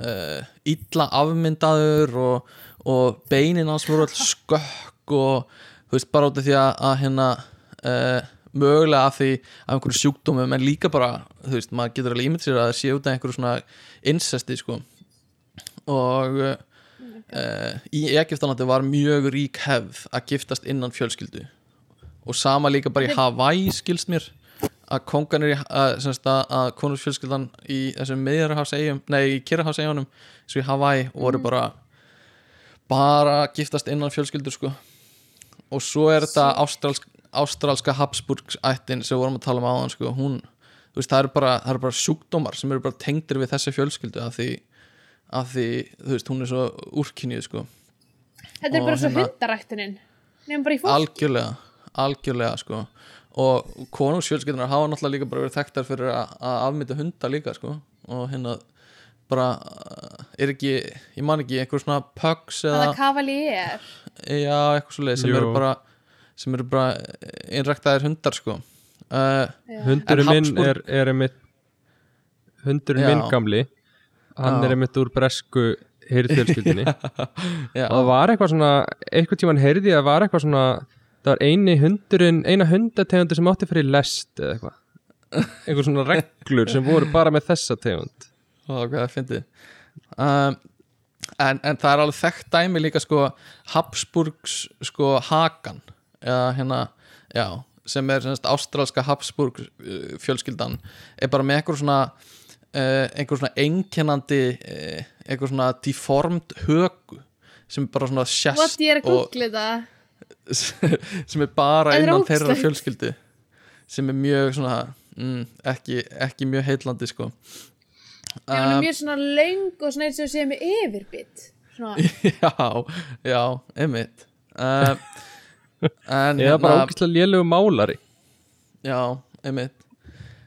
uh, illa afmyndaður og, og beinin hans voru all skökk og þú veist, bara út af því að, að hérna uh, mögulega af því af einhverju sjúkdómum en líka bara, þú veist, maður getur alveg ímynd sér að það sé út af einhverju svona incesti sko. Og uh, í Egiptalandi var mjög rík hefð að giftast innan fjölskyldu. Og sama líka bara í Hawaii skilst mér að konganir í, að, að, að konungsfjölskyldan í þessum miðjarhafsegjum, nei í Kyrrahafsegjónum svo í Hawaii voru bara bara að giftast innan fjölskyldur sko. Og svo er þetta ástralsk, ástralska Habsburgs ættin sem við vorum að tala um áðan sko, hún, þú veist, það eru bara, eru bara sjúkdómar sem eru bara tengdir við þessi fjölskyldu af því, af því þú veist, hún er svo úrkynnið sko. Þetta er Og bara svo hérna- hundaræktunin. Nefnum bara í fólk algjörlega, algjörlega sko og konungsfjölskyldunar hafa náttúrulega líka bara verið þekktar fyrir að, að afmynda hunda líka sko. Og hérna bara er ekki, ég man ekki einhver svona pugs Það eða er já, eitthvað svo leið sem Jú. eru bara sem eru bara innræktaðir hundar sko. Uh, hundurinn minn er, er einmitt hundurinn minn gamli hann Já. er einmitt úr bresku heyrðfjölskyldinni [laughs] já, og það var eitthvað svona eitthvað tíman heyrði að það var eitthvað svona það var eini hundurinn, eina hundategundur sem átti fyrir lest eða eitthvað. Einhver svona reglur sem voru bara með þessa tegund. Ó, hvað það fyndið. Um, en, en það er alveg þekkt dæmi líka sko Habsburgs sko Hagan. Eða hérna, já sem er semst ástralska Habsburg uh, fjölskyldan er bara með einhver svona uh, einhver svona einkennandi uh, einhver svona deformed högu sem bara svona sjast What, ég er að googla þetta sem er bara er innan þeirra fjölskyldu sem er mjög svona mm, ekki, ekki mjög heitlandi sko. Ef hann er mjög svona löng og svona eins og sé með yfirbytt Svona, [laughs] já, já, einmitt. Uh, en eða bara hérna- ógæslega lélegu málari. Já, einmitt.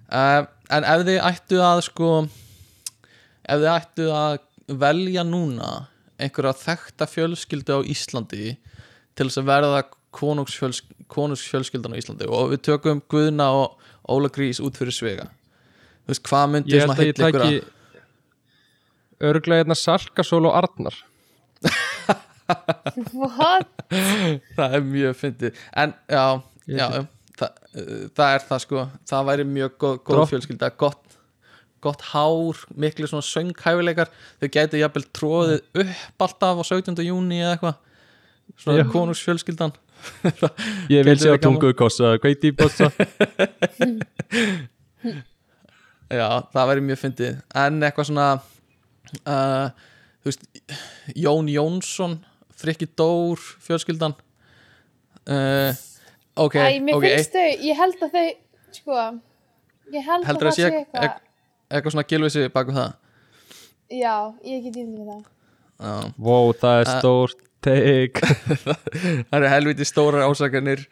Uh, en ef þið ættu að sko ef þið ættu að velja núna einhverja þekkta fjölskyldu á Íslandi til þess að verða konungsfjölsk, konungsfjölskyldan á Íslandi. Og við tökum Guðna og Óla Grís út fyrir svega. Þú veist, hvað myndi ég held að ég tæki örglega hérna Salkasól og Arnar. [laughs] What? það er mjög fyndið. En já, já það, uh, það er það sko. Það væri mjög góð, góð fjölskylda. Gott, gott hár, miklu svona sönghæfileikar, þau gæti jafnvel tróðið upp alltaf á 17. júni eða eitthvað svona Já. konungsfjölskyldan. [laughs] Ég vil verið gaman. tungu kossa, hveiti í bossa [laughs] já, það væri mjög fyndið. En eitthvað svona uh, þú veist Jón Jónsson, Frikki Dór fjölskyldan. Uh, ok, Æ, ok, þau, ég held að þau Sko Ég held heldur að að það sé sé eitthvað eitthvað svona gilvisi baku það? Já, ég get ímyndið með það. Já. wow, það er Uh, teik [laughs] það eru helviti stórar ásakanir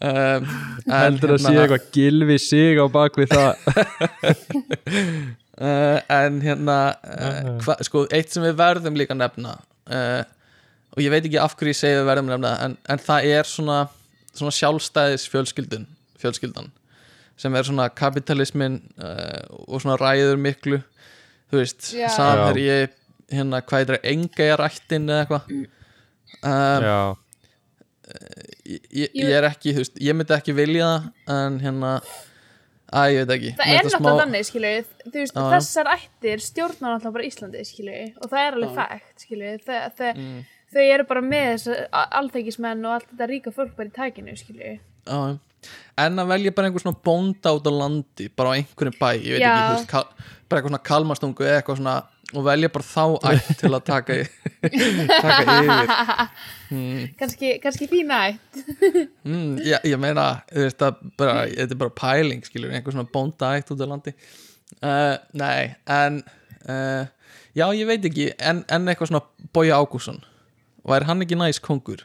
um, heldur að sé hérna- eitthvað gilvi sig á bakvið það. [laughs] Uh, en hérna uh, hva, sko, eitt sem við verðum líka nefna uh, og ég veit ekki af hverju ég segi við verðum nefna en, en það er svona, svona sjálfstæðis fjölskyldun fjölskyldan sem er svona kapitalismin uh, og svona ræður miklu. Þú veist, Já. samherji hérna, hvað er það, engajarættin eða eitthvað um, já, ég, ég, er ekki, þú veist, ég myndi ekki vilja það en hérna að ég veit ekki Það er náttúrulega þannig, skilju Þú veist, já. þessar ættir stjórnar náttúrulega bara Íslandi, skilju Og það er alveg fægt, skilju Þau, þau, Mm. þau eru bara með þess alþekismenn og allt þetta ríka fólk bara í tækinu, skilju Já, en að velja bara einhver svona bónda út á landi bara á einhverjum bæ, ég veit Já. ekki þú veist, kal, bara eitthvað svona kalmastungu eða eitthvað svona og velja bara þá ætt til að taka [laughs] taka yfir. Kanski, kannski þín ætt. Mm, ég, ég meina, þú veist að bara, þetta er bara pæling, skilur, einhver svona bónda ætt út á landi. Uh, nei, en uh, já, ég veit ekki, en, en eitthvað svona Bogi Ágússon, væri hann ekki næs kongur,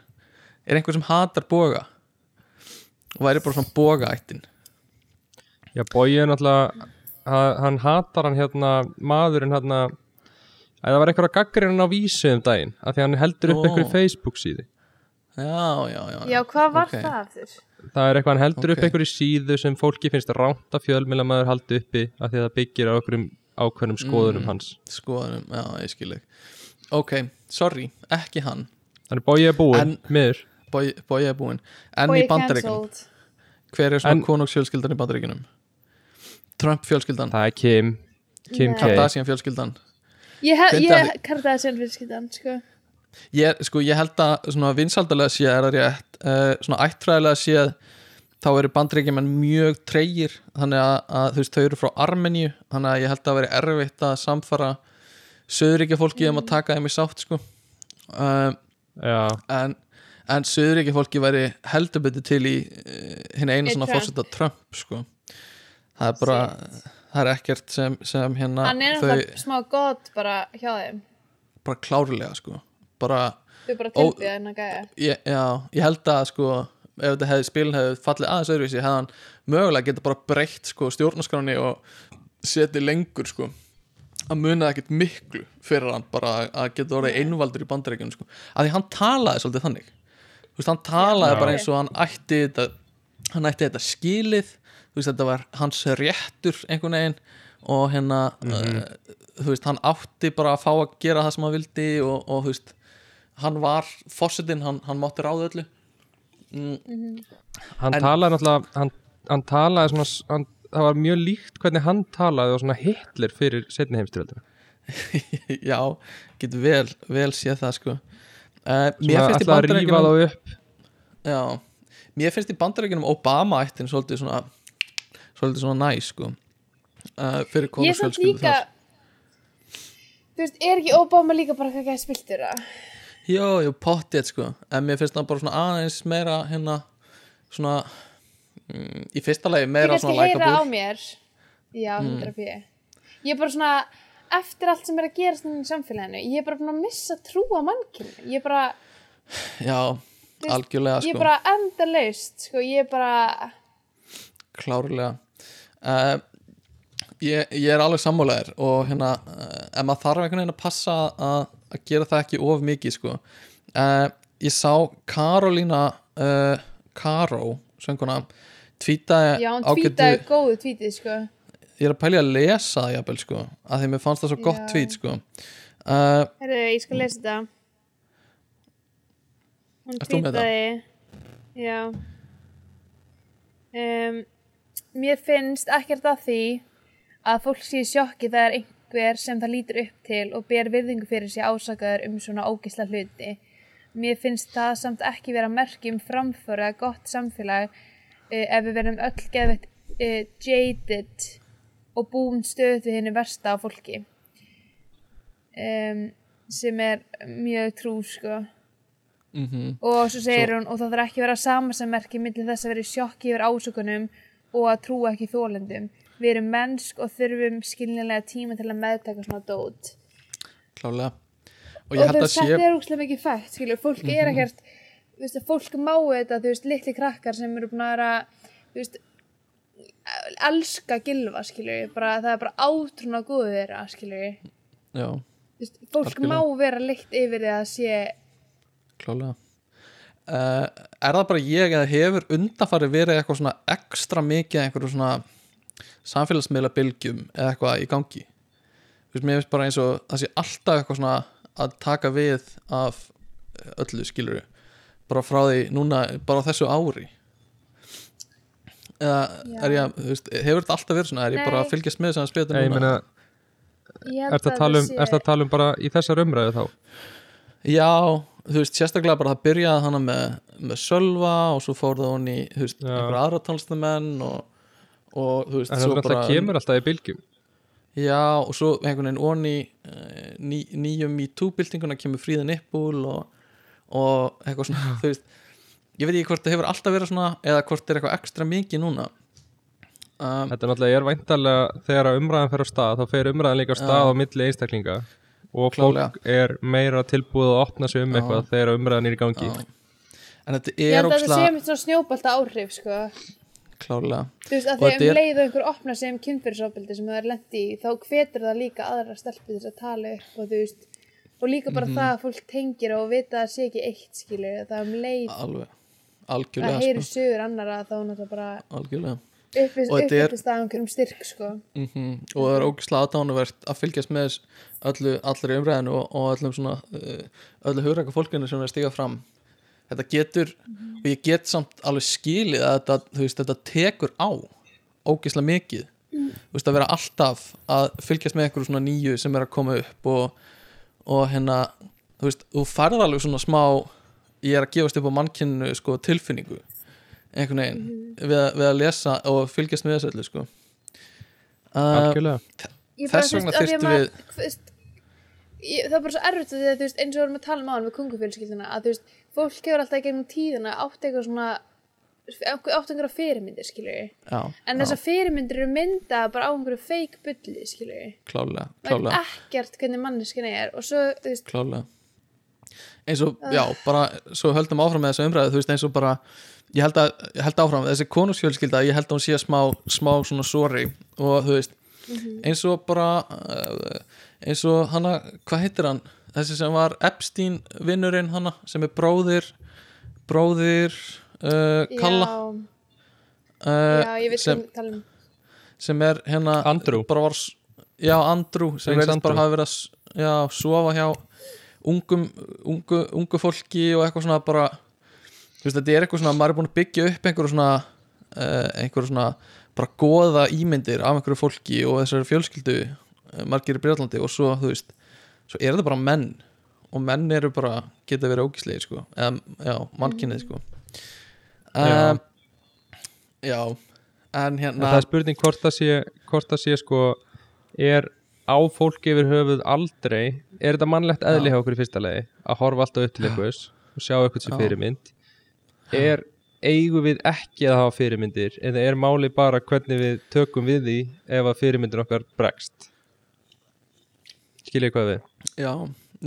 er einhver sem hatar boga? Og væri bara svona boga ættin? Já, Bogi er náttúrulega ha- hann hatar hann hérna maðurinn hérna að það var einhverja gaggrinn á vísu um daginn af því að hann heldur upp Ó. einhverju Facebook síðu já, já, já, Já, hvað var ok. það aftur? það er eitthvað, hann heldur Ok. upp einhverju síðu sem fólki finnst ránt að fjölmjöla maður haldi uppi af því að það byggir á einhverjum ákveðnum skoðunum Mm. hans. skoðanum, já, ég skil ekki ok, sorry, ekki hann. Þannig Bogi er búinn, miður. Bogi er búinn, en Bogi í bandaríkunum hver er svona konungsfjölskyldan í bandaríkunum Trump fjölskyldan Ég, hef, ég að- kartaði þessi fjölskyldan, sko. Ég, sko, ég held að svona vinsaldalega sé er það rétt uh, svona ættfræðilega sé þá eru bandaríkjumenn mjög treyir þannig að, að þú veist, þau eru frá Armeníu þannig að ég held að það veri erfitt að samfara söðuríkja fólki um að taka þeim í sátt sko. Uh, en, en söðuríkja fólki væri heldur betur til í uh, hinn einu svona Trump. fórseta Trump sko. Það er bara það er ekkert sem, sem hérna Hann er þau náttúrulega smá gott bara hjá þeim. Bara klárlega sko. Bara Þau bara tilbyða hennar gæja. Ég, já, ég held að sko ef þetta hefði spilin hefði fallið aðeins öðruvísi hefði hann mögulega geta bara breytt sko, stjórnarskráni og setið lengur sko. Að muna ekkert miklu fyrir hann bara að- að geta orðið einvaldur í bandaríkjunum sko. að því hann talaði svolítið þannig. Veist, hann talaði Já. bara eins og hann ætti þetta hann ætti þetta skilið veist, þetta var hans réttur einhvern veginn og hérna uh, þú veist, hann átti bara að fá að gera það sem hann vildi og, og veist hann var fórsetin, hann, hann mátti ráða öllu. Mm, hann En- talaði náttúrulega hann, hann talaði svona hann, það var mjög líkt hvernig hann talaði og svona Hitler fyrir setni heimstyrjöldina [laughs] já, getur vel, vel séð það sko. Uh, mér finnst í já, mér finnst í bandarækjunum Obama ættin svolítið svona svolítið svona næ sko. Uh, fyrir Ég samt konusfjölskyldu líka Þú veist, er ekki Obama líka bara hvað gæði spiltur það? já, já, pottið sko. En mér finnst það bara svona aðeins meira hérna svona mm, í fyrsta lagi meira svona heyra á mér. Já, Mm. 100 p. Ég er bara svona Eftir allt sem er að gerast núna í samfélaginu Ég er bara búin að missa trú á mannkynni Ég er bara, já, veist, algjörlega ég sko. er bara enda laust Sko, ég er bara klárlega uh, ég, ég er alveg sammálaðir og hérna, uh, ef maður þarf einhvern veginn að passa að, að gera það ekki of mikið sko. Uh, ég sá Karolína uh, Karó, sönguna tvítaði tvítaði góðu tvítið, sko. Ég er að pælja að lesa það jafnvel sko að því mér fannst það svo gott Já. tvít sko. Herru, ég skal lesa þetta. Hún tvítaði Já. Um, Mér finnst ekkert að því að fólk sé sjokki þegar einhver sem það lítur upp til og ber virðingu fyrir sig ásakaður um svona ógisla hluti. Mér finnst það samt ekki vera merki um framföru að gott samfélag uh, ef við verðum öll geðveitt uh, jaded og búin stöð við henni versta á fólki. Um, sem er mjög trú sko. Mm og svo segir hún og það þarf ekki vera samasemmerki millir þess að vera í sjokki yfir ásökunum og að trúa ekki þólendum við erum mennsk og þurfum skiljanlega tíma til að meðtaka svona dót. Klálega. Og og, veist, sé Mhm. þetta er úrslega mikið fætt skilur, fólk er ekkert þú veist, fólk má þetta, þú veist, litli krakkar sem eru búin að vera þú veist, elska gilva skilur, bara, það er bara átrúna góðu þeirra skilur, já, þú veist, fólk Algjörlega. má vera leitt yfir því að sé klálega uh, er það bara ég eða hefur undanfari verið eitthvað svona ekstra mikið einhverju svona samfélagsmiðla bylgjum eða eitthvað í gangi? Þú veist, mér finnst bara eins og það sé alltaf eitthvað svona að taka við af öllu skiluru bara frá því núna, bara þessu ári. Eða Já. er ég að, þú veist, hefur þetta alltaf verið svona? Er ég bara að Nei. fylgjast með þess að Nei, ég þetta meina, ég held ertu að tala um, að tala um bara í þessar umræðu þá? Já, þú veist, sérstaklega bara það byrjaði hana með, með Sölva og svo fór það hún í, þú veist, Já. einhver aðra tónlistamenn og, og þú veist, en það svo er alltaf kemur alltaf í bylgjum. Já, og svo einhvern veginn onni uh, ný, nýjum í túbyltinguna kemur fríða nippul og, og eitthvað svona, [laughs] þú veist ég veit ekki hvort það hefur alltaf verið svona eða hvort er eitthvað ekstra mikið núna. Um, Þetta er náttúrulega, ég er væntalega þegar umræðan fer á stað, þá fer umræðan líka á stað á milli einstaklinga og fólk er meira tilbúið að opna sig um Já. eitthvað þegar umræðan er í gangi. Já. en þetta ég er held að þetta sé mitt svona snjóbalta áhrif sko. klálega þú veist, að þetta um er- leið og einhver opna sig um kynfyrirsofbildi sem það er lendi í, þá hvetur það líka aðra stelpur þess að tala upp og þú veist og líka bara það að fólk tengir og vita að það sé ekki eitt skilur, það um leið alveg, algjörlega heyri sko, sögur annara þá náttúrulega bara algjörlega uppist að einhverjum styrk sko. mm og það er ógislega aðdánuvert að fylgjast með öllu, allri umræðinu og, og öllum svona uh, öllu hugræka fólkinu sem er að stiga fram. Þetta getur, og ég get samt alveg skilið að þetta, veist, þetta tekur á ógislega mikið. Þú veist, að vera alltaf að fylgjast með einhverju svona nýju sem er að koma upp og, og hérna þú veist, þú færð alveg svona smá ég er að gefast upp á mannkynnu sko, tilfinningu einhvern veginn við, að- við að lesa og fylgjast með þessu öllu sko. Uh, Þess vegna veist, ég, það er bara svo erfitt að því að þú veist, eins og við erum að tala um áðan með kungufjölskylduna að þú veist, fólk hefur alltaf í gegnum tíðina átt eitthvað svona átt einhverja fyrirmyndir, já, en þessar fyrirmyndir eru myndað bara á einhverju feik bulli, skilur ég klálega, klálega, ekkert hvernig manneskin er og svo, veist, klálega eins og, já, bara svo höldum áfram með þessu umræðu, þú veist, eins og bara ég held, að, ég held áfram, þessi konusfjölskylda ég held að hún sé smá, smá svona sorry og þú veist, eins og bara uh, eins og hana, hvað heitir hann? Þessi sem var Epstein vinnurinn hana, sem er bróðir bróðir uh, Kalla. Já, uh, já, ég veit um. sem er hérna Andrew. bara var, já, Andrew sem verðist bara hafa verið að já, sofa hjá ungum, ungu, ungu fólki og eitthvað svona bara þú veist, þetta er eitthvað svona, maður er búin að byggja upp einhverju svona uh, einhverju svona bara goða ímyndir af einhverju fólki og þessari fjölskyldu uh, margir í Breitlandi og svo, þú veist svo er þetta bara menn og menn eru bara, geta verið ógíslegir sko eða, já, mannkynnið sko Já. um, já en En hérna það er spurning hvort það sé, hvort það sé sko, er á fólki yfir höfuð aldrei, er þetta mannlegt eðli hjá okkur í fyrsta legi, að horfa alltaf upp til einhvers og sjá eitthvað sem Já. fyrirmynd er, eigum við ekki að hafa fyrirmyndir, eða er máli bara hvernig við tökum við því ef að fyrirmyndir okkar bregst skiljið hvað við Já,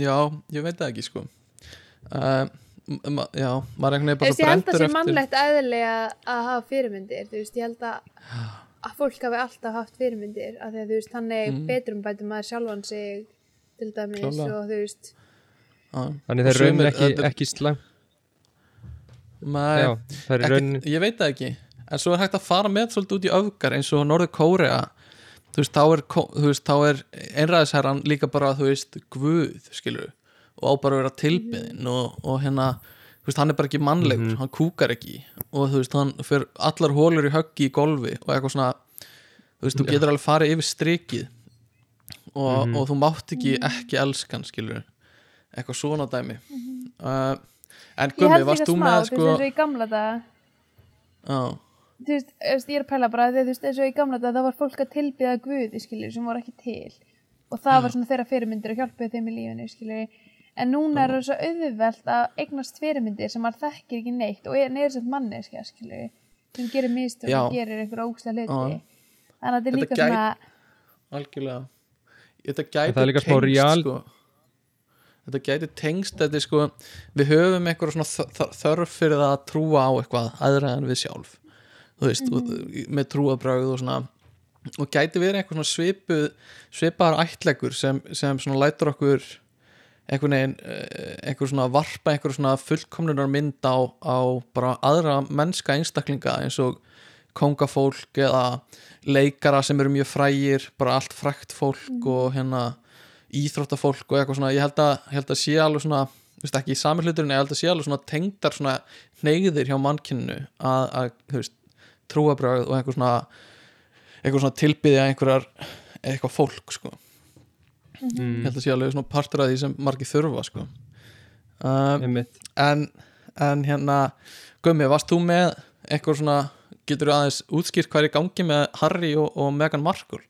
já, ég veit það ekki sko uh, ma Já, maður er einhvern veginn Þú bara veist, ég held að brenndur sé eftir mannlegt eðli að, að hafa fyrirmyndir þú veist, ég held að að fólk hafi alltaf haft fyrirmyndir af því að þú veist, þannig Mm. mm. betrum bætum maður sjálfan sig til dæmis Klárlega. og þú veist Já, þannig það er raunin sumir- ekki, ekki maður, já, er ekkert, Ég veit það ekki. En svo er hægt að fara með svolítið út í öfgar eins og Norður Kórea. Þú veist, þá er, veist, þá er einræðisherran líka bara, þú veist, guð, skilur og á bara að vera tilbyðin og, og hérna, þú veist, hann er bara ekki mannlegur hann kúkar ekki. Og þú veist, hann fyrir allar hólur í höggi í golfi og eitthvað svona, þú veist, þú getur alveg farið yfir strikið. Og, og þú mátt ekki ekki elskan, skilur eitthvað svona dæmi. Uh, en Gummi, varst þú með þú veist, sko eins og í gamla daga. Já, þú veist, þú veist, ég er að pæla bara þú veist, eins og í gamla daga það var fólk að tilbyða guði, skilur, sem voru ekki til. Og það var svona þeirra fyrirmyndir og hjálpuði þeim í lífinu, skilur en núna er það svo auðvelt að eignast fyrirmyndir sem maður þekkir ekki neitt og er neður sem manneskja, skilur sem gerir mistur Já. og gerir einhver ógstlega hluti. Þannig að þetta er Þetta líka gæti- svona algjörlega. Þetta gæti það er líka smá real- sko. Þetta gæti tengst þetta er sko, við höfum einhverja svona þörf fyrir það að trúa á eitthvað aðra en við sjálf. Þú veist, mm með trúabrögð og svona. Og gæti verið einhver svona svipuð svipaðar ættlegur sem, sem svona lætur okkur einhvern veginn, eh, einhver svona varpa einhver svona fullkomlunar mynd á, á bara aðra mennska einstaklinga eins og kongafólk eða leikara sem eru mjög frægir bara allt frægt fólk og hérna íþróttafólk og eitthvað svona ég held að, ég held að sé alveg svona veist ekki í sami hluturinn, ég held að sé alveg svona tengdar svona hneiðir hjá mannkynnu að, að þú veist, trúabröð og einhver svona eitthvað svona tilbyðja einhverjar eitthvað fólk sko. Ég mm, held að sé alveg svona partur af því sem margir þurfa sko. Um, en, en hérna Gummi, varst þú með eitthvað svona, getur þú aðeins útskýrt hvað er í gangi með Harry og, og Meghan Markle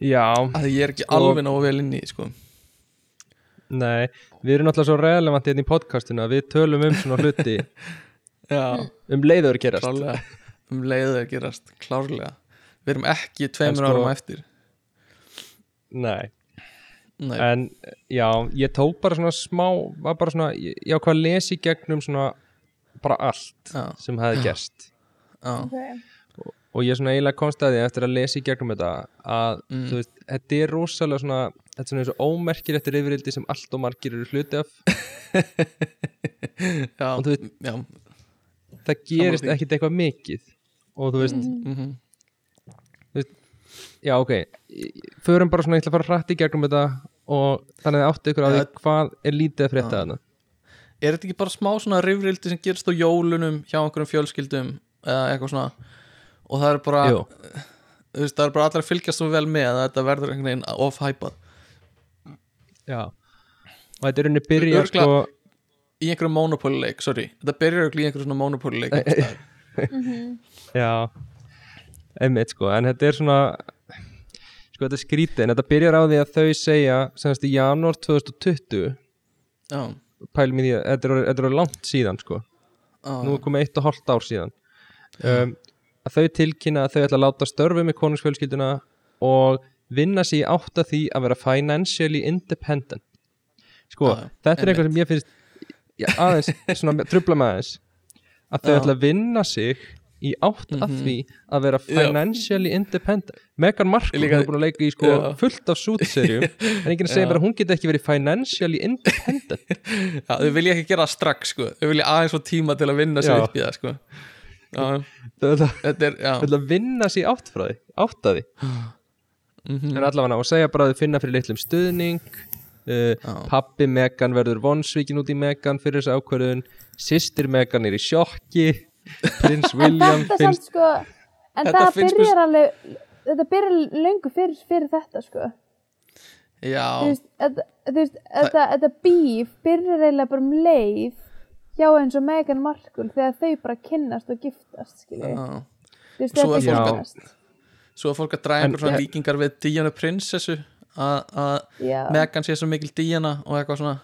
já, að því ég er ekki Sko- alveg nógu vel inn í sko. Nei við erum náttúrulega svo relevant hérna í podcastinu að við tölum um svona hluti. [laughs] Já, um leiður gerast. Klárlega. Um leiðu að gerast, klárlega. Við erum ekki tveimur sko- árum eftir. Nei. Nei, en já, ég tók bara svona smá var bara svona, ég ég ákvað að lesa í gegnum svona bara allt já, sem hefði gerst. Já, okay. Og ég svona eiginlega konstaði eftir að lesa í gegnum þetta að Mm. þú veist, þetta er rosalega svona þetta er svona eins og ómerkir eftir yfirildi sem allt og margir eru hluti af. [laughs] Já, Og þú veit- já. það gerist ekkit eitthvað mikið. Og þú veist, mhm, já ok förum bara svona, ég ætla að fara hrætt í gegnum þetta og þannig að áttu ykkur á því hvað er lítið að frétta þarna. Er þetta ekki bara smá svona rifrildi sem gerist á jólunum hjá einhverjum fjölskyldum eða eitthvað svona og það er bara, Jú. það er bara allir að fylgjast svo vel með að þetta verður einhvern veginn off-hypað já. Og þetta er unni byrja sko í einhverjum monopoly leik, sorry. Þetta byrjar í einhverjum svona monopoly leik einhvers staðar. Já, einmitt sko, en þetta er svona sko þetta er skrítið, en þetta byrjar á því að þau segja semast í janúar 2020 já, pælum í því að þetta er, er langt síðan sko, já, nú er komið eitt og hálft ár síðan. Um, að þau tilkynna að þau ætla að láta störfi með konungsfjölskylduna og vinna sig í átt að því að vera financially independent sko, Já, já, þetta er eitthvað sem ég finnst já, aðeins, svona trubla með aðeins að þau Já. ætla að vinna sig í átt að Mhm. því að vera Já. financially independent Meghan Markle, Líka- er búin að leika í sko Já. fullt af sútserjum [laughs] en að segja Já. bara hún geti ekki verið financially independent [laughs] Já, þau vilja ekki gera strax sko Þau vilja aðeins fá tíma til að vinna sér Já. upp í það sko Já, þetta er, að vinna sig í átt frá því átt að því Mhm. en allavega og segja bara að þau finna fyrir litlum stuðning uh, Já. pappi Megan verður vonsvíkin út í Megan fyrir þessa ákvörðun systir Megan er í sjokki prins William þetta finnst sko en Þetta byrjar alveg þetta byrjar löngu fyrir, fyrir þetta sko. Já, þú veist, þetta, þetta bíf byrjar eiginlega bara um leið hjá eins og Meghan Markle þegar þau bara kynnast og giftast skilju, já. Þú veist, Svo þetta er fólk að- kynnast. Svo að fólk að draga einhver svona líkingar við Díanu prinsessu að að Já. Megan sé svo mikil Díana og eitthvað svona.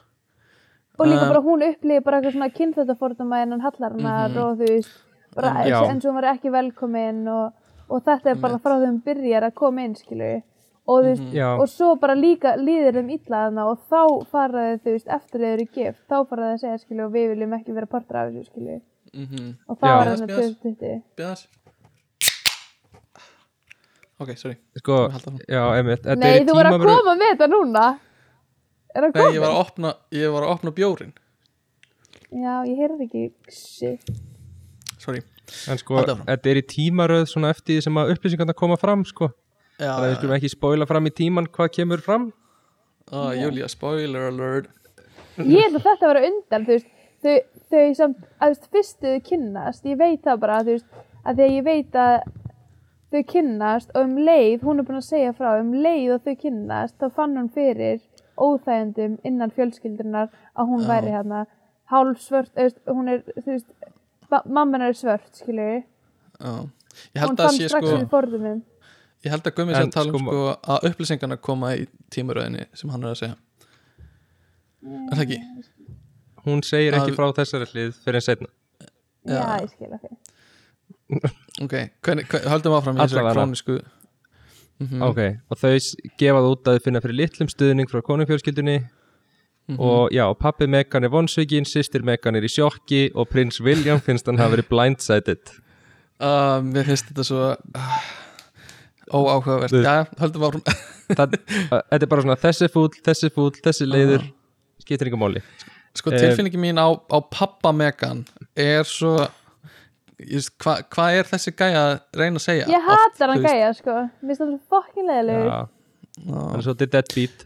Og líka Um, bara hún upplýði bara eitthvað svona kynþjóttafordama innan hallarinnar Mhm. og þú veist, bara Já. eins og hún var ekki velkomin og, og þetta er bara frá þeim byrjar að koma inn skilju og þú veist, Já. og svo bara líka líður þeim illa þarna og þá faraði þú veist, eftir þau eru gift, þá faraði að segja skilju og við viljum ekki vera partur af þessu skilju. Mm og það var þarna bíðast. 2020 Bíðast Ok, sorry. Sko, já, einmitt. Þetta Nei, þú verður að koma með þetta núna. Er það Nei, ég komið? var að opna, ég var að opna bjórin. Já, ég heyrði ekki shit. Sorry. En sko, þetta er í tímaröð svona eftir því sem að upplýsingarna koma fram sko, þannig að við skulum ekki spoila fram í tíman hvað kemur fram. Ó, Júlia, spoiler alert. Ég held að þetta var undan, þú veist þau, þau samt, að þú fyrstu þau kynnast ég veit það bara, þú veist að því að ég veit að þau kynnast og um leið, hún er búin að segja frá um leið og þau kynnast, þá fann hún fyrir óþægendum innan fjölskyldunar að hún Já. væri hérna hálf svört, hún er þú veist, mamma hennar er svört, skilju Já. Ég hún held að fann sé strax sko fyrir forðumum Ég held að Gummi sé að tala um sko- sko að upplýsingarna koma í tímuröðinni sem hann er að segja. Er það ekki? hún segir ekki Að- frá þessari hlið fyrir en setna Já, Já. ég skil ekki Ok, höldum áfram í þessari krónisku mm ok, og þau s- gefa það út að þau finna fyrir litlum stuðning frá konungfjölskyldunni Mhm. og já, pappi Megan er vonsvíkin systir Megan er í sjokki og prins William finnst hann hafa verið blindsided. Uh, Mér finnst þetta svo uh, óáhugavert. Já, höldum áfram. [laughs] Það, að- þetta er bara svona þessi fúll, þessi fúll, þessi leiður skiptir yngur máli. Sko Eh, tilfinningi mín á, á pappa Megan er svo Hvað hva er þessi gæja að reyna að segja? Ég hatar hann gæja, sko. Mér finnst það svo fokkin leðilegur hann er svolítið deadbeat.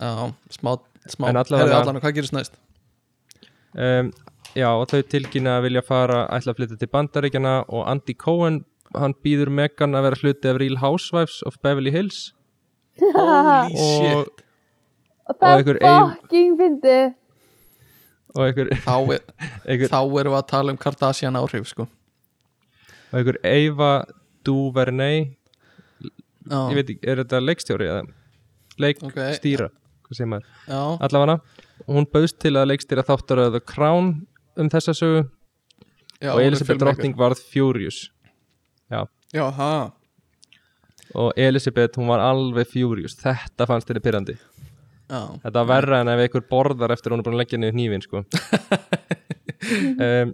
Já, smá, smá. En allavega- allan, Hvað gerist næst? um, já, og þau tilkynna að vilja fara ætla að flytja til bandaríkjana og Andy Cohen hann býður Megan að vera hluti af Real Housewives of Beverly Hills. Holy og, shit. Og það er fokking fyndi og einhver, Þá, er, [laughs] einhver, þá erum við að tala um Kardashian áhrif sko. og einhver Eva Duvernay. Já, ég veit ekki, er þetta leikstjóri eða? Leikstýra, hvað maður? Já, allavega hún bauðst til að leikstýra þáttaröðu Crown um þessa sögu. Já og er Elisabeth. Drottning varð Furious já, Já, og Elisabeth hún var alveg Furious. Þetta fannst henni pyrrandi Já, þetta var verra en ef einhver borðar eftir hún er búin að leggja niður hnífin sko. [laughs] um,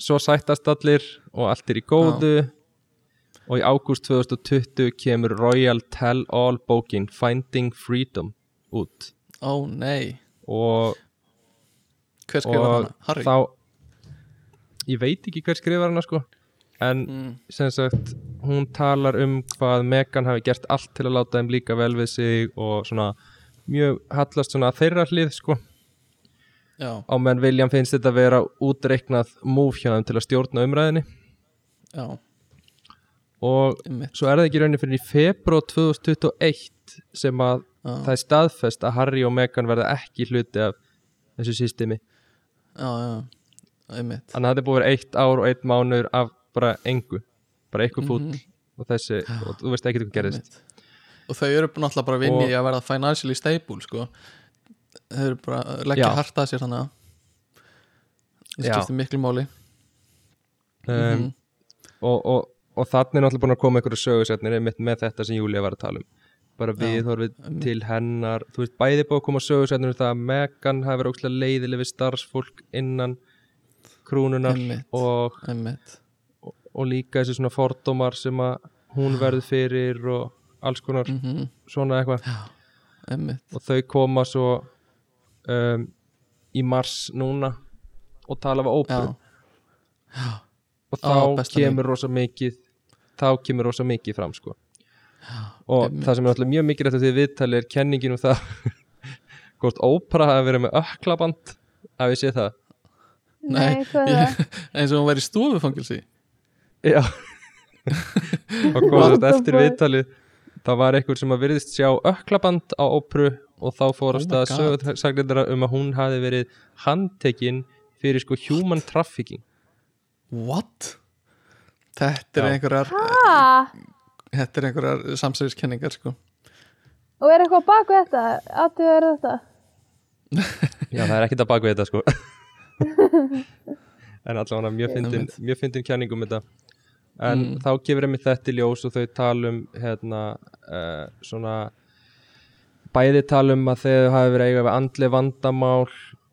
svo sættast allir og allt er í góðu. Og í ágúst 2020 kemur Royal Tell All bókin Finding Freedom út. Ó nei. Og, Hver skrifar hana? Harry? þá ég veit ekki hver skrifar hana sko en Mm, sem sagt hún talar um hvað Megan hafi gert allt til að láta þeim líka vel við sig og svona mjög hallast svona þeirra hlið sko. Já, á meðan William finnst þetta að vera útreiknað múf hjá þeim til að stjórna umræðinni já, og einmitt. svo er það ekki raunin fyrir í februar 2021 sem að Já, það er staðfest að Harry og Meghan verða ekki hluti af þessu systemi. Já, já, einmitt. Þannig að þetta er búið að vera eitt ár og eitt mánuður af bara engu bara eitthvað fúll Mhm. og þessi og þú veist ekki hvað Einmitt. og þau eru náttúrulega bara að vinni Og- í að verða financially stable sko þau eru bara að leggja Já. harta að sér þannig að það skiptir miklu máli um, Mhm. og, og, og þannig er náttúrulega búin að koma einhverju sögusetnir einmitt með þetta sem Júlia var að tala um bara viðhorfið einmitt. til hennar þú veist, bæði búið að koma sögursætnum það að Megan hafi verið ókslega leiðileg við starfsfólk innan krúnunar Einmitt. og, einmitt og líka þessi svona fordómar sem að hún verður fyrir og alls konar mm svona eitthvað. Og þau koma svo um, í mars núna og tala við óperu. Já, og þá mín. kemur rosa mikið þá kemur rosa mikið fram sko. Og einmitt. það sem er alltaf mjög mikið eftir því viðtali er kenningin um það [laughs] hvort ópera hafi verið með öklaband að við sé það? Nei, er ég- eins og hún væri stofufangilsi já og kom What þess the eftir viðtalið það var einhver sem að virðist sjá öklaband á óperu og þá fór Oh að sögursagnir um að hún hafi verið handtekinn fyrir sko human trafficking what? þetta er Já. einhverjar Ha? þetta er einhverjar samsæðiskenningar sko Og er eitthvað bak við þetta? Aðtöðu er þetta? Já, það er ekkert að baka við þetta sko [laughs] En allavega mjög fyndin, mjög fyndin kenning um þetta En Mm. þá gefur einmitt þetta í ljós og þau tala um hérna uh, svona bæði tala um að þau hafi verið eiga við andli vandamál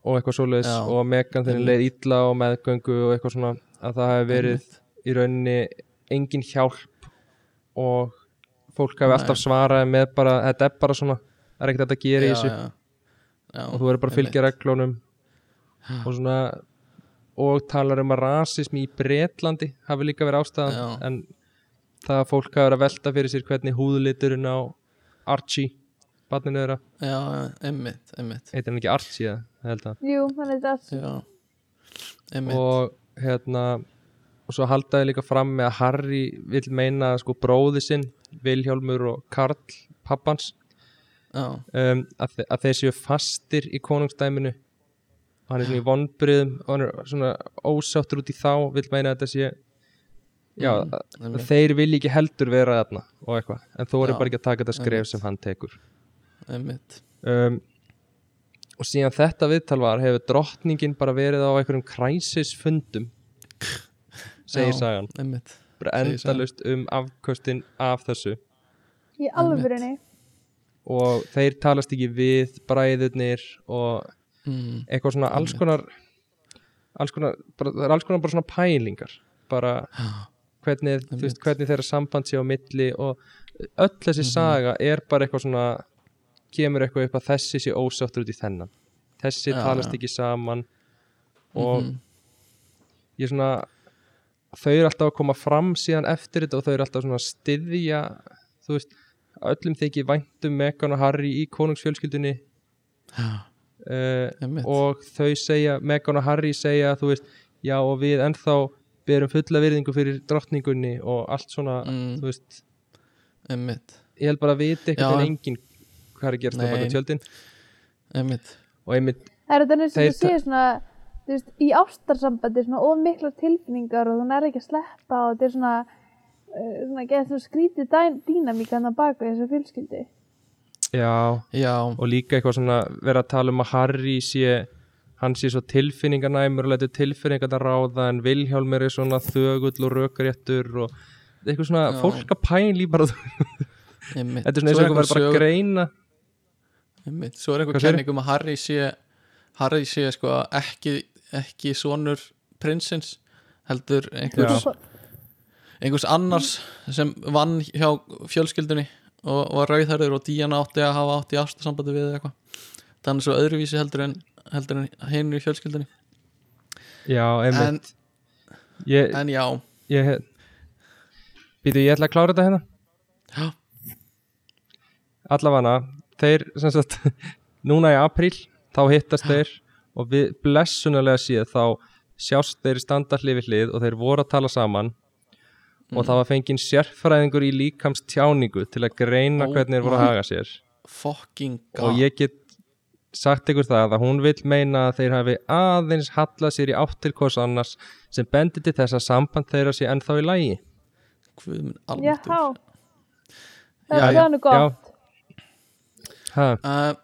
og eitthvað svoleiðis Já. og Megan þeirri leið illa og meðgöngu og eitthvað svona að það hafi verið í rauninni engin hjálp og fólk hafi alltaf svaraði með bara, þetta er bara svona það er ekkert að gera í þessu. og þú verður bara að fylgja reglunum. Og svona og talar um að rasismi í Bretlandi hafi líka verið ástæðan Já. en það að fólk hafi verið að velta fyrir sér hvernig húðliturinn á Archie barninu þeirra, já, já, einmitt, einmitt. heitir hann ekki Archie eða, held að. Jú, hann er þetta já, og hérna og svo haldaði líka fram með að Harry vil meina að sko bróði sinn Vilhjálmur og Karl pappans. Já, um, að, þe að þeir séu fastir í konungstæminu og hann er svona í vonbriðum og hann er svona ósáttur út í þá vil meina að þetta sé já, Mm, þeir vilja ekki heldur vera þarna og eitthvað, en þú eru Já, bara ekki að taka þetta skref sem hann tekur. Um, og síðan þetta viðtal var hefur drottningin bara verið á einhverjum kræsisfundum segir sagan. einmitt. Bara endalust um afköstin af þessu. Í alvörinni og þeir talast ekki við bræðurnir og mm, eitthvað svona alls konar alls konar, bara, það er alls konar bara svona pælingar. Bara hvernig, veist, hvernig þeirra samband sé á milli og öll þessi Mhm. saga er bara eitthvað svona kemur eitthvað upp að þessi sé ósáttur út í þennan. Þessi Já, talast já. ekki saman og mhm, ég svona þau eru alltaf að koma fram síðan eftir þetta og þau eru alltaf svona að styðja þú veist, öllum þykir væntum Megan og Harry í konungsfjölskyldunni. Já, uh, og þau segja, Megan og Harry segja þú veist, já og við ennþá berum fulla virðingu fyrir drottningunni og allt svona, Mm. þú veist. Einmitt, ég held bara að viti Já, eitthvað en- en engin hvað er að gerast á baka tjöldin. Einmitt. Og einmitt, Er þetta eins og Þeir þú séu svona þú veist, í ástarsambandi svona of miklar tilfinningar og þú nær ekki að sleppa og þetta er svona uh, svona svona skrítið dýnamík að baka þessu fjölskyldi já já, og líka eitthvað svona vera að tala um að Harry sé hann sé svo tilfinninganæmur og letur tilfinningan að ráða en Vilhjálmur er svona þögull og rökréttur og eitthvað svona Já. fólk að pæli bara, þetta er svona eins og eitthvað verður bara að greina einmitt, svo er einhver Hvað segirðu? kenning um að Harry sé Harry sé sko ekki ekki sonur prinsins heldur einhvers, Já. einhvers annars sem vann hjá fjölskyldunni og og var rauðhærður og Díana átti að hafa átti ástasambandi við eitthvað. Þannig svo öðruvísi heldur en heldur en hinn í fjölskyldunni. Já, en, einmitt ég, en já, ég býtu, ég ætla að klára þetta hérna. Já, allavega þeir sagt [laughs] núna í apríl þá hittast þeir og við blessunulega síð þá sjást þeir standa hlið við hlið og þeir voru að tala saman Mm. og það var fenginn sérfræðingur í líkams tjáningu til að greina Oh hvernig þeir voru að haga sér. fucking god. og ég get sagt ykkur það að hún vil meina að þeir hafi aðeins hallað sér í átt til hvers annars sem bendi til þess að samband þeirra sé ennþá í lægi Guð minn Já, almáttugur. það Já, það er nú já. gott ha, Uh,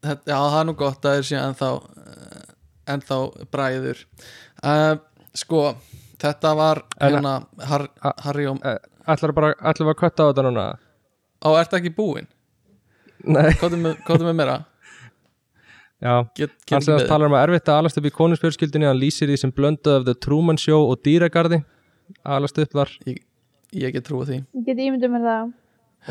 þetta, já, það er nú gott að þeir sé ennþá uh, ennþá bræður. Uh, sko, þetta var hérna har, Harry og ætlar bara ætlar bara að kötta á þetta núna? Á, ertu ekki búinn? Nei, Hvað er með, með meira? já. Get, get Hann beðið. talar um að erfitt að alast upp í konusfjölskyldinni hann lýsir því sem blöndu af The Truman Show og dýragarði. Alast upp var Ég, ég get trúið því. Ég get ímyndum mér það.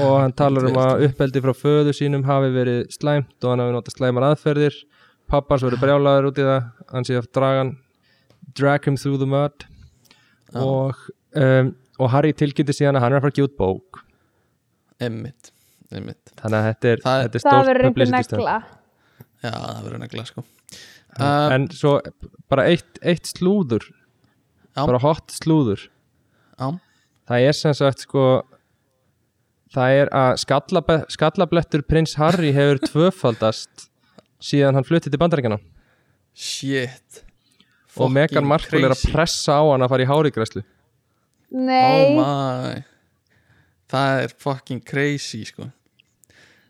Og hann talar um að uppeldi frá föðu sínum hafi verið slæmt og hann hafi notað slæmar aðferðir. Pappans verið brjálaður út í það. Hann sé að draga hann drag him through the mud Já. og, um, og Harry tilkynnti síðan að hann er að fara að út bók. Emmitt, þannig að þetta er, Það- þetta er Það stórt verður einhver negla. Já, það verður negla sko. Uh, en svo bara eitt, eitt slúður. Já. bara hot slúður. Já, það er sem sagt sko það er að skallablettur prins Harry hefur [laughs] tvöfaldast síðan hann flutti til bandaríkjana shit og Megan Markle er að pressa á hann að fara í hárigræslu Oh Nei, my. Það er fucking crazy sko.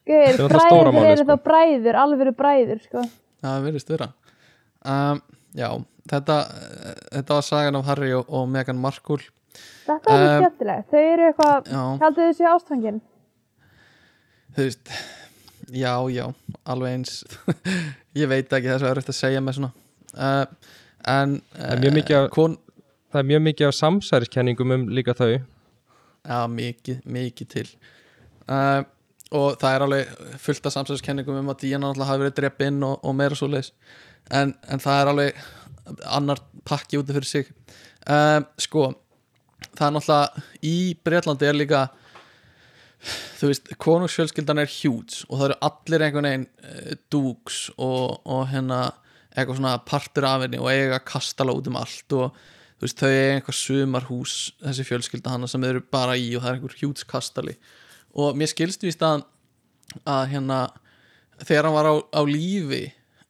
Stóra bræður málið, eru sko. þá bræður, alveg bræður sko. Það verðist vera. Um, Já, þetta þetta var sagan af Harry og, og Megan Markle. Þetta er Um, um, skemmtilegt, þau eru eitthvað Haldið þau séu ástfangin? Þú veist Já, já, alveg eins. [laughs] Ég veit ekki þess að er eftir að segja með svona. Uh, En Það er mjög mikið af- kon, það er mjög mikið af samsæriskenningum um líka þau. Já, mikið, mikið til. Uh, Og það er alveg fullt af samsæðiskenningum um að Díana náttúrulega hafi verið dreppinn og, og meira svo leis en, en það er alveg annar pakki úti fyrir sig. Uh, Sko, það er náttúrulega í Breitlandi er líka þú veist, konungsfjölskyldan er hjúts og það eru allir einhvern veginn dúks og, og hérna eitthvað svona partur af henni og eiga kastala út um allt og þú veist, þau eiga einhver sumarhús þessi fjölskylda hana sem þau eru bara í og það er einhver hjúts kastali. Og mér skilst víst að, að hérna þegar hann var á, á lífi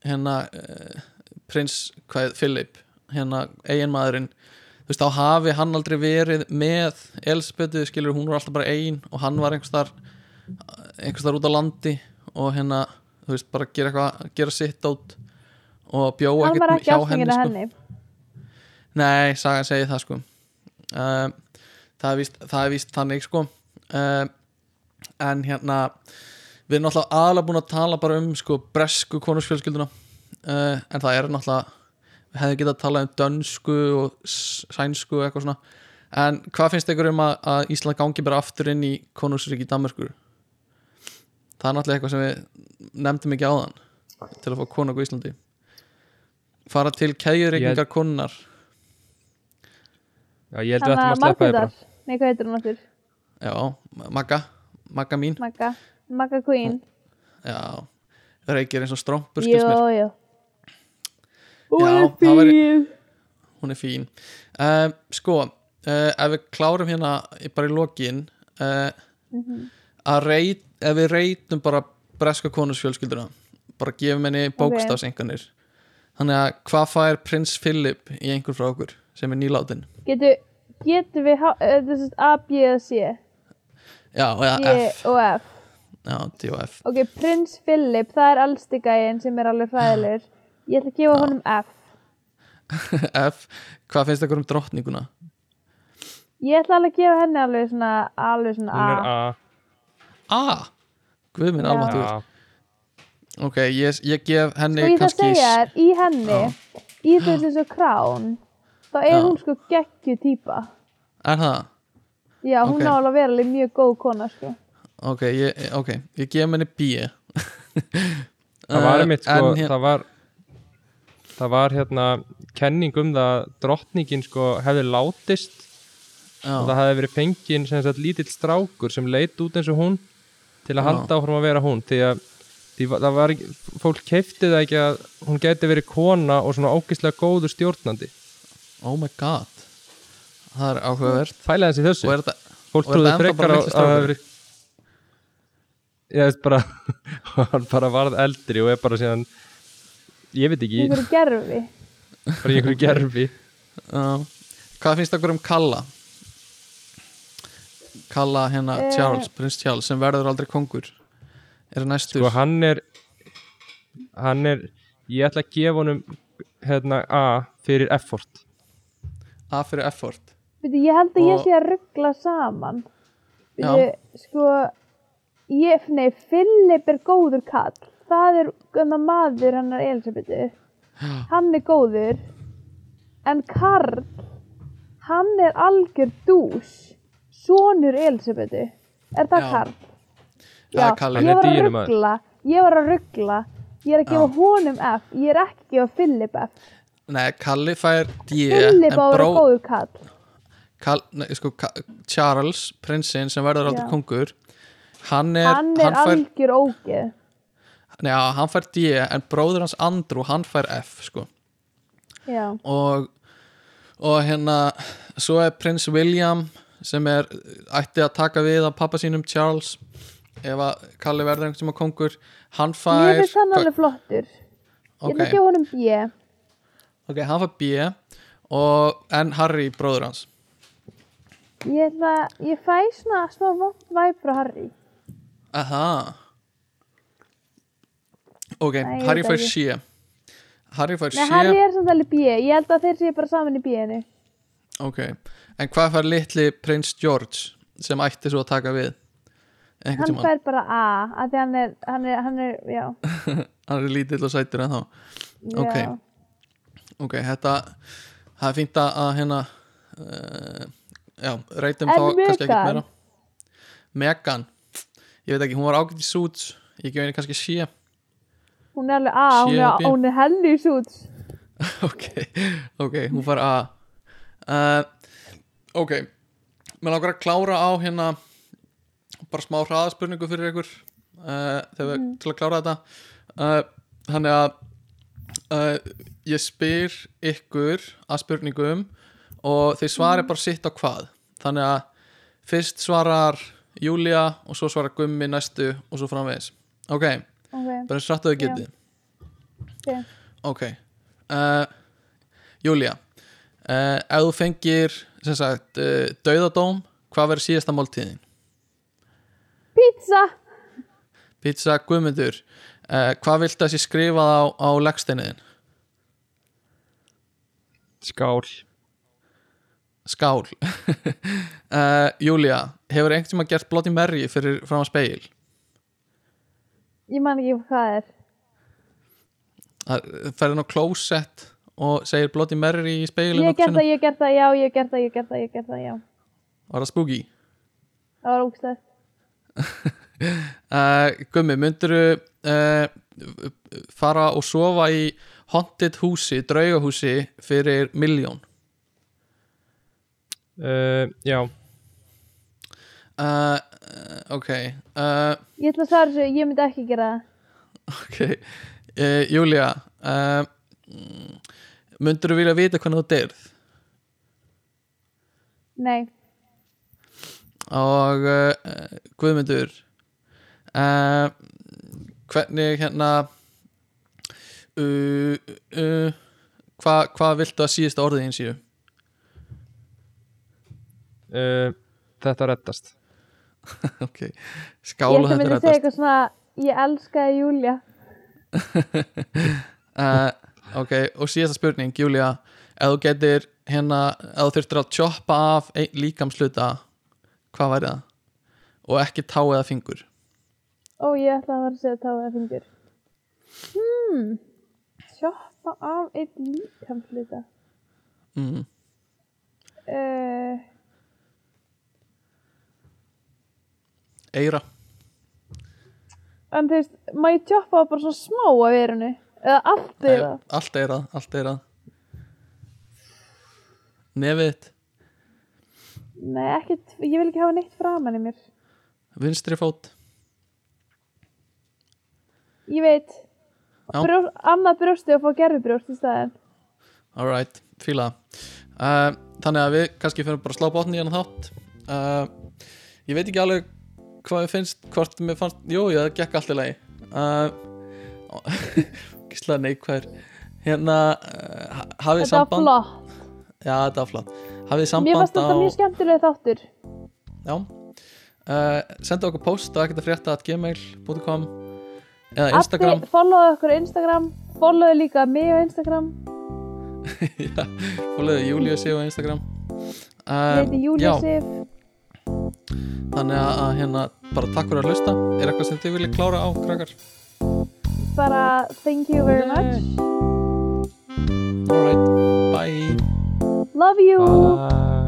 hérna uh, prins hvað, Philip hérna eiginmaðurinn þú veist, þá hafi hann aldrei verið með Elspethu, skilur, hún var alltaf bara ein og hann var einhvers þar einhvers þar út á landi og hérna, þú veist, bara gera eitthvað gera sitt át og var ekki hjá henni, sko. henni. Nei, sagan segir það sko. Um, það, er víst, það er víst þannig sko. Um, en hérna við erum náttúrulega aðalega búin að tala bara um sko bresku konusfjölskylduna uh, en það er náttúrulega við hefðum getað að tala um dönsku og sænsku og eitthvað svona. En hvað finnst ykkur um að, að Ísland gangi bara aftur inn í konusríki Danmörkur það er náttúrulega eitthvað sem við nefndum ekki áðan til að fá konung á Íslandi fara til keðjureikingar konunnar. Já, ég held að við ættum að sleppa þið bara. Nei, hvað heitir hún áttur? Já, Magga, Magga mín. Magga. Magga Queen. Já, reykir eins og strómpur Jú, skilst mér, jú Hún Já, er fín. hún er fín. Uh, Sko, uh, ef við klárum hérna bara í lokin uh, að reit, ef við reytum bara breska konusfjölskylduna bara gefum henni bókstafsenganir þannig að hvað fær prins Philip í einhver frá okkur sem er nýlátin Getu, getum við er A, B eða C? Já, eða D F. og F. Já, D og F. Ok, prins Philip, það er elsti gæinn sem er alveg fræðilegur Ég ætla að gefa honum F. [laughs] F, hvað finnst ykkur um drottninguna? Ég ætla alveg að gefa henni alveg svona alveg svona Hún er A. A. A, guð minn Já. almáttugur. Já, Ok, ég, ég gef henni Sko ég það segja þér, í henni í þessu krán þá er Já. hún sko geggju típa Er það? Já, hún Ok. okay. alveg að vera alveg mjög góð kona sko Ok, ég, ok, ég gef henni B [laughs] það var einmitt sko, hér- það var það var hérna kenning um það að drottningin sko hefði látist og já, það hefði verið fengin sem sagt lítill strákur sem leit út eins og hún til að Já. halda áfram að vera hún því að því það var ekki, fólk keifti það ekki að hún geti verið kona og svona ógislega góður stjórnandi. Oh my god. Það er áhugavert. Fælega þessi Og þessu, er fólk og er trúði þetta ennþá frekar bara á að það verið ég veist bara [laughs] hann bara varð eldri og er bara síðan ég veit ekki, einhverju gerfi bara í einhverju gerfi uh, Hvað finnst okkur um Kalla? Kalla hérna Eh. Charles, prins Charles sem verður aldrei kongur Er næstur? Sko hann er hann er ég ætla að gefa honum hérna A fyrir effort. A fyrir effort. Veitu, ég held að ég Og- sé að ruggla saman. Veitu, sko ég, nei, Philip er góður kall það er gönda maður hennar Elisabetu hann er góður. En Karl hann er algjör dús. Sonur Elisabetu er það Já. Karl? Kalli. ég Hann var að ruggla ég var að ruggla ég er að gefa honum F, ég er ekki að gefa Philip F. Nei, Kalli fær D Philip en á að vera góður kall Kall, nei, sko, Charles, prinsinn sem verður aldrei Já. kongur hann er, hann er fær, algjör ógeð. Nei, já, hann fær D en bróður hans Andrew, hann fær F sko. já, og, og hérna svo er prins William sem er ætti að taka við af pappa sínum Charles ef að Kalli verður einhvern tíma kongur hann ég fær finnst hann alveg flottur. Ég ætla ok, að gefa honum B. Ok, hann fær B og, en Harry bróður hans. Ég ég fæ svona smá vond væp frá Harry. Aha. Ok, ég Harry fær ekki. sé Harry fær sé Harry er samt alveg B. Ég held að þeir séu bara saman í B-inu. Ok, en hvað fær litli prins George sem ætti svo að taka við hann fær bara A af því hann er, hann er, hann er [laughs] hann er lítill og sætur en þá Ok. Ok, þetta það er fínt að að hérna uh, já, reytum þá kannski ekkert meira. Megan. Ég veit ekki, hún var ágætt í suits. Ég gef henni kannski sé hún er alveg A hún er, hún er hellu í súts [laughs] ok, ok, hún fær A. Uh, ok. Mér langar að klára á hérna bara smá hraðaspurningu fyrir ykkur uh, þegar við til að klára þetta. Uh, þannig að uh, ég spyr ykkur að spurningum og þið svarið bara sitt á hvað. Þannig að fyrst svarar Júlia og svo svarar Gummi næstu og svo framvegis. Ok, ok, bara eins rætt að þau getið. Ok. Ok Júlia Ef þú fengir sagt, dauðadóm hvað verður síðasta máltíðin? Pizza. Pizza Guðmundur uh, Hvað viltu að sé skrifað á, á leggsteinniðin? Skál. Skál. [laughs] Uh, Júlia, hefur einhvern tíma gert Bloody Mary fyrir fram að speil? ég man ekki hvað það er. Ferðin á closet og segir Bloody Mary í speilin ég gert það, ég gert það, já, ég gert það, ég gert það, ég gert það, já. Var það spooky? það var ógstæð Uh, [laughs] Gummi, mynduru uh, fara og sofa í haunted húsi, draugahúsi fyrir miljón uh, Já. Uh, ok uh, ég ætla að svara þessu, ég myndi ekki gera það. Ok uh, Júlia uh, mynduru vilja vita hvernig þú dyrð nei, og uh, Guðmundur uh, hvernig hérna uh, uh, hvað hva viltu að síðasta orðin séu? Uh, Þetta reddast. [laughs] Ok, ég skála ætla að þetta myndi er segja eitthvað svona ég elskaði Júlia uh, [laughs] ok, og síðasta spurning Júlia, ef þú getur hérna, ef þú þurftir að tjoppa af ein, líkamsluta, hvað væri það? og ekki tá eða fingur? Ó, ég ætla að vera að segja táið að fingur. Hmm. Sjoppa af einn líkamsluta mm. uh, eira, en þú veist, ég sjoppa bara svona smá af verinu eða allt það allt eirað allt eirað nefið nei, ekkert, ég vil ekki hafa neitt framan í mér. Vinstri fót. Ég veit. Já. Brjó, annað brjósti og fá gerfubrjóst í staðin alright, fíla uh, þannig að við kannski fyrir bara að slá botni í hann þátt. Uh, ég veit ekki alveg hvað ég finnst hvort mér fannst, jú, já, það gekk allt í lagi. [laughs] Uh, gíslega neikvæður. Hérna uh, hafið þetta var samband flott. Já, þetta var flott hafið mér samband fannst þetta mjög skemmtilega þáttur. Já. Uh, senda okkur post á ekkert að frétta at gmail.com eða Instagram. Addi, followðu okkur á Instagram. Followðu líka mig á Instagram. [laughs] Já, fólöðu Júlíu sig á Instagram. Heiti Júlia já, Sif. Þannig að, að hérna bara takk fyrir að hlusta. Er eitthvað sem þið viljið klára á, krakkar? Bara thank you very much. Alright, bye love you Bye.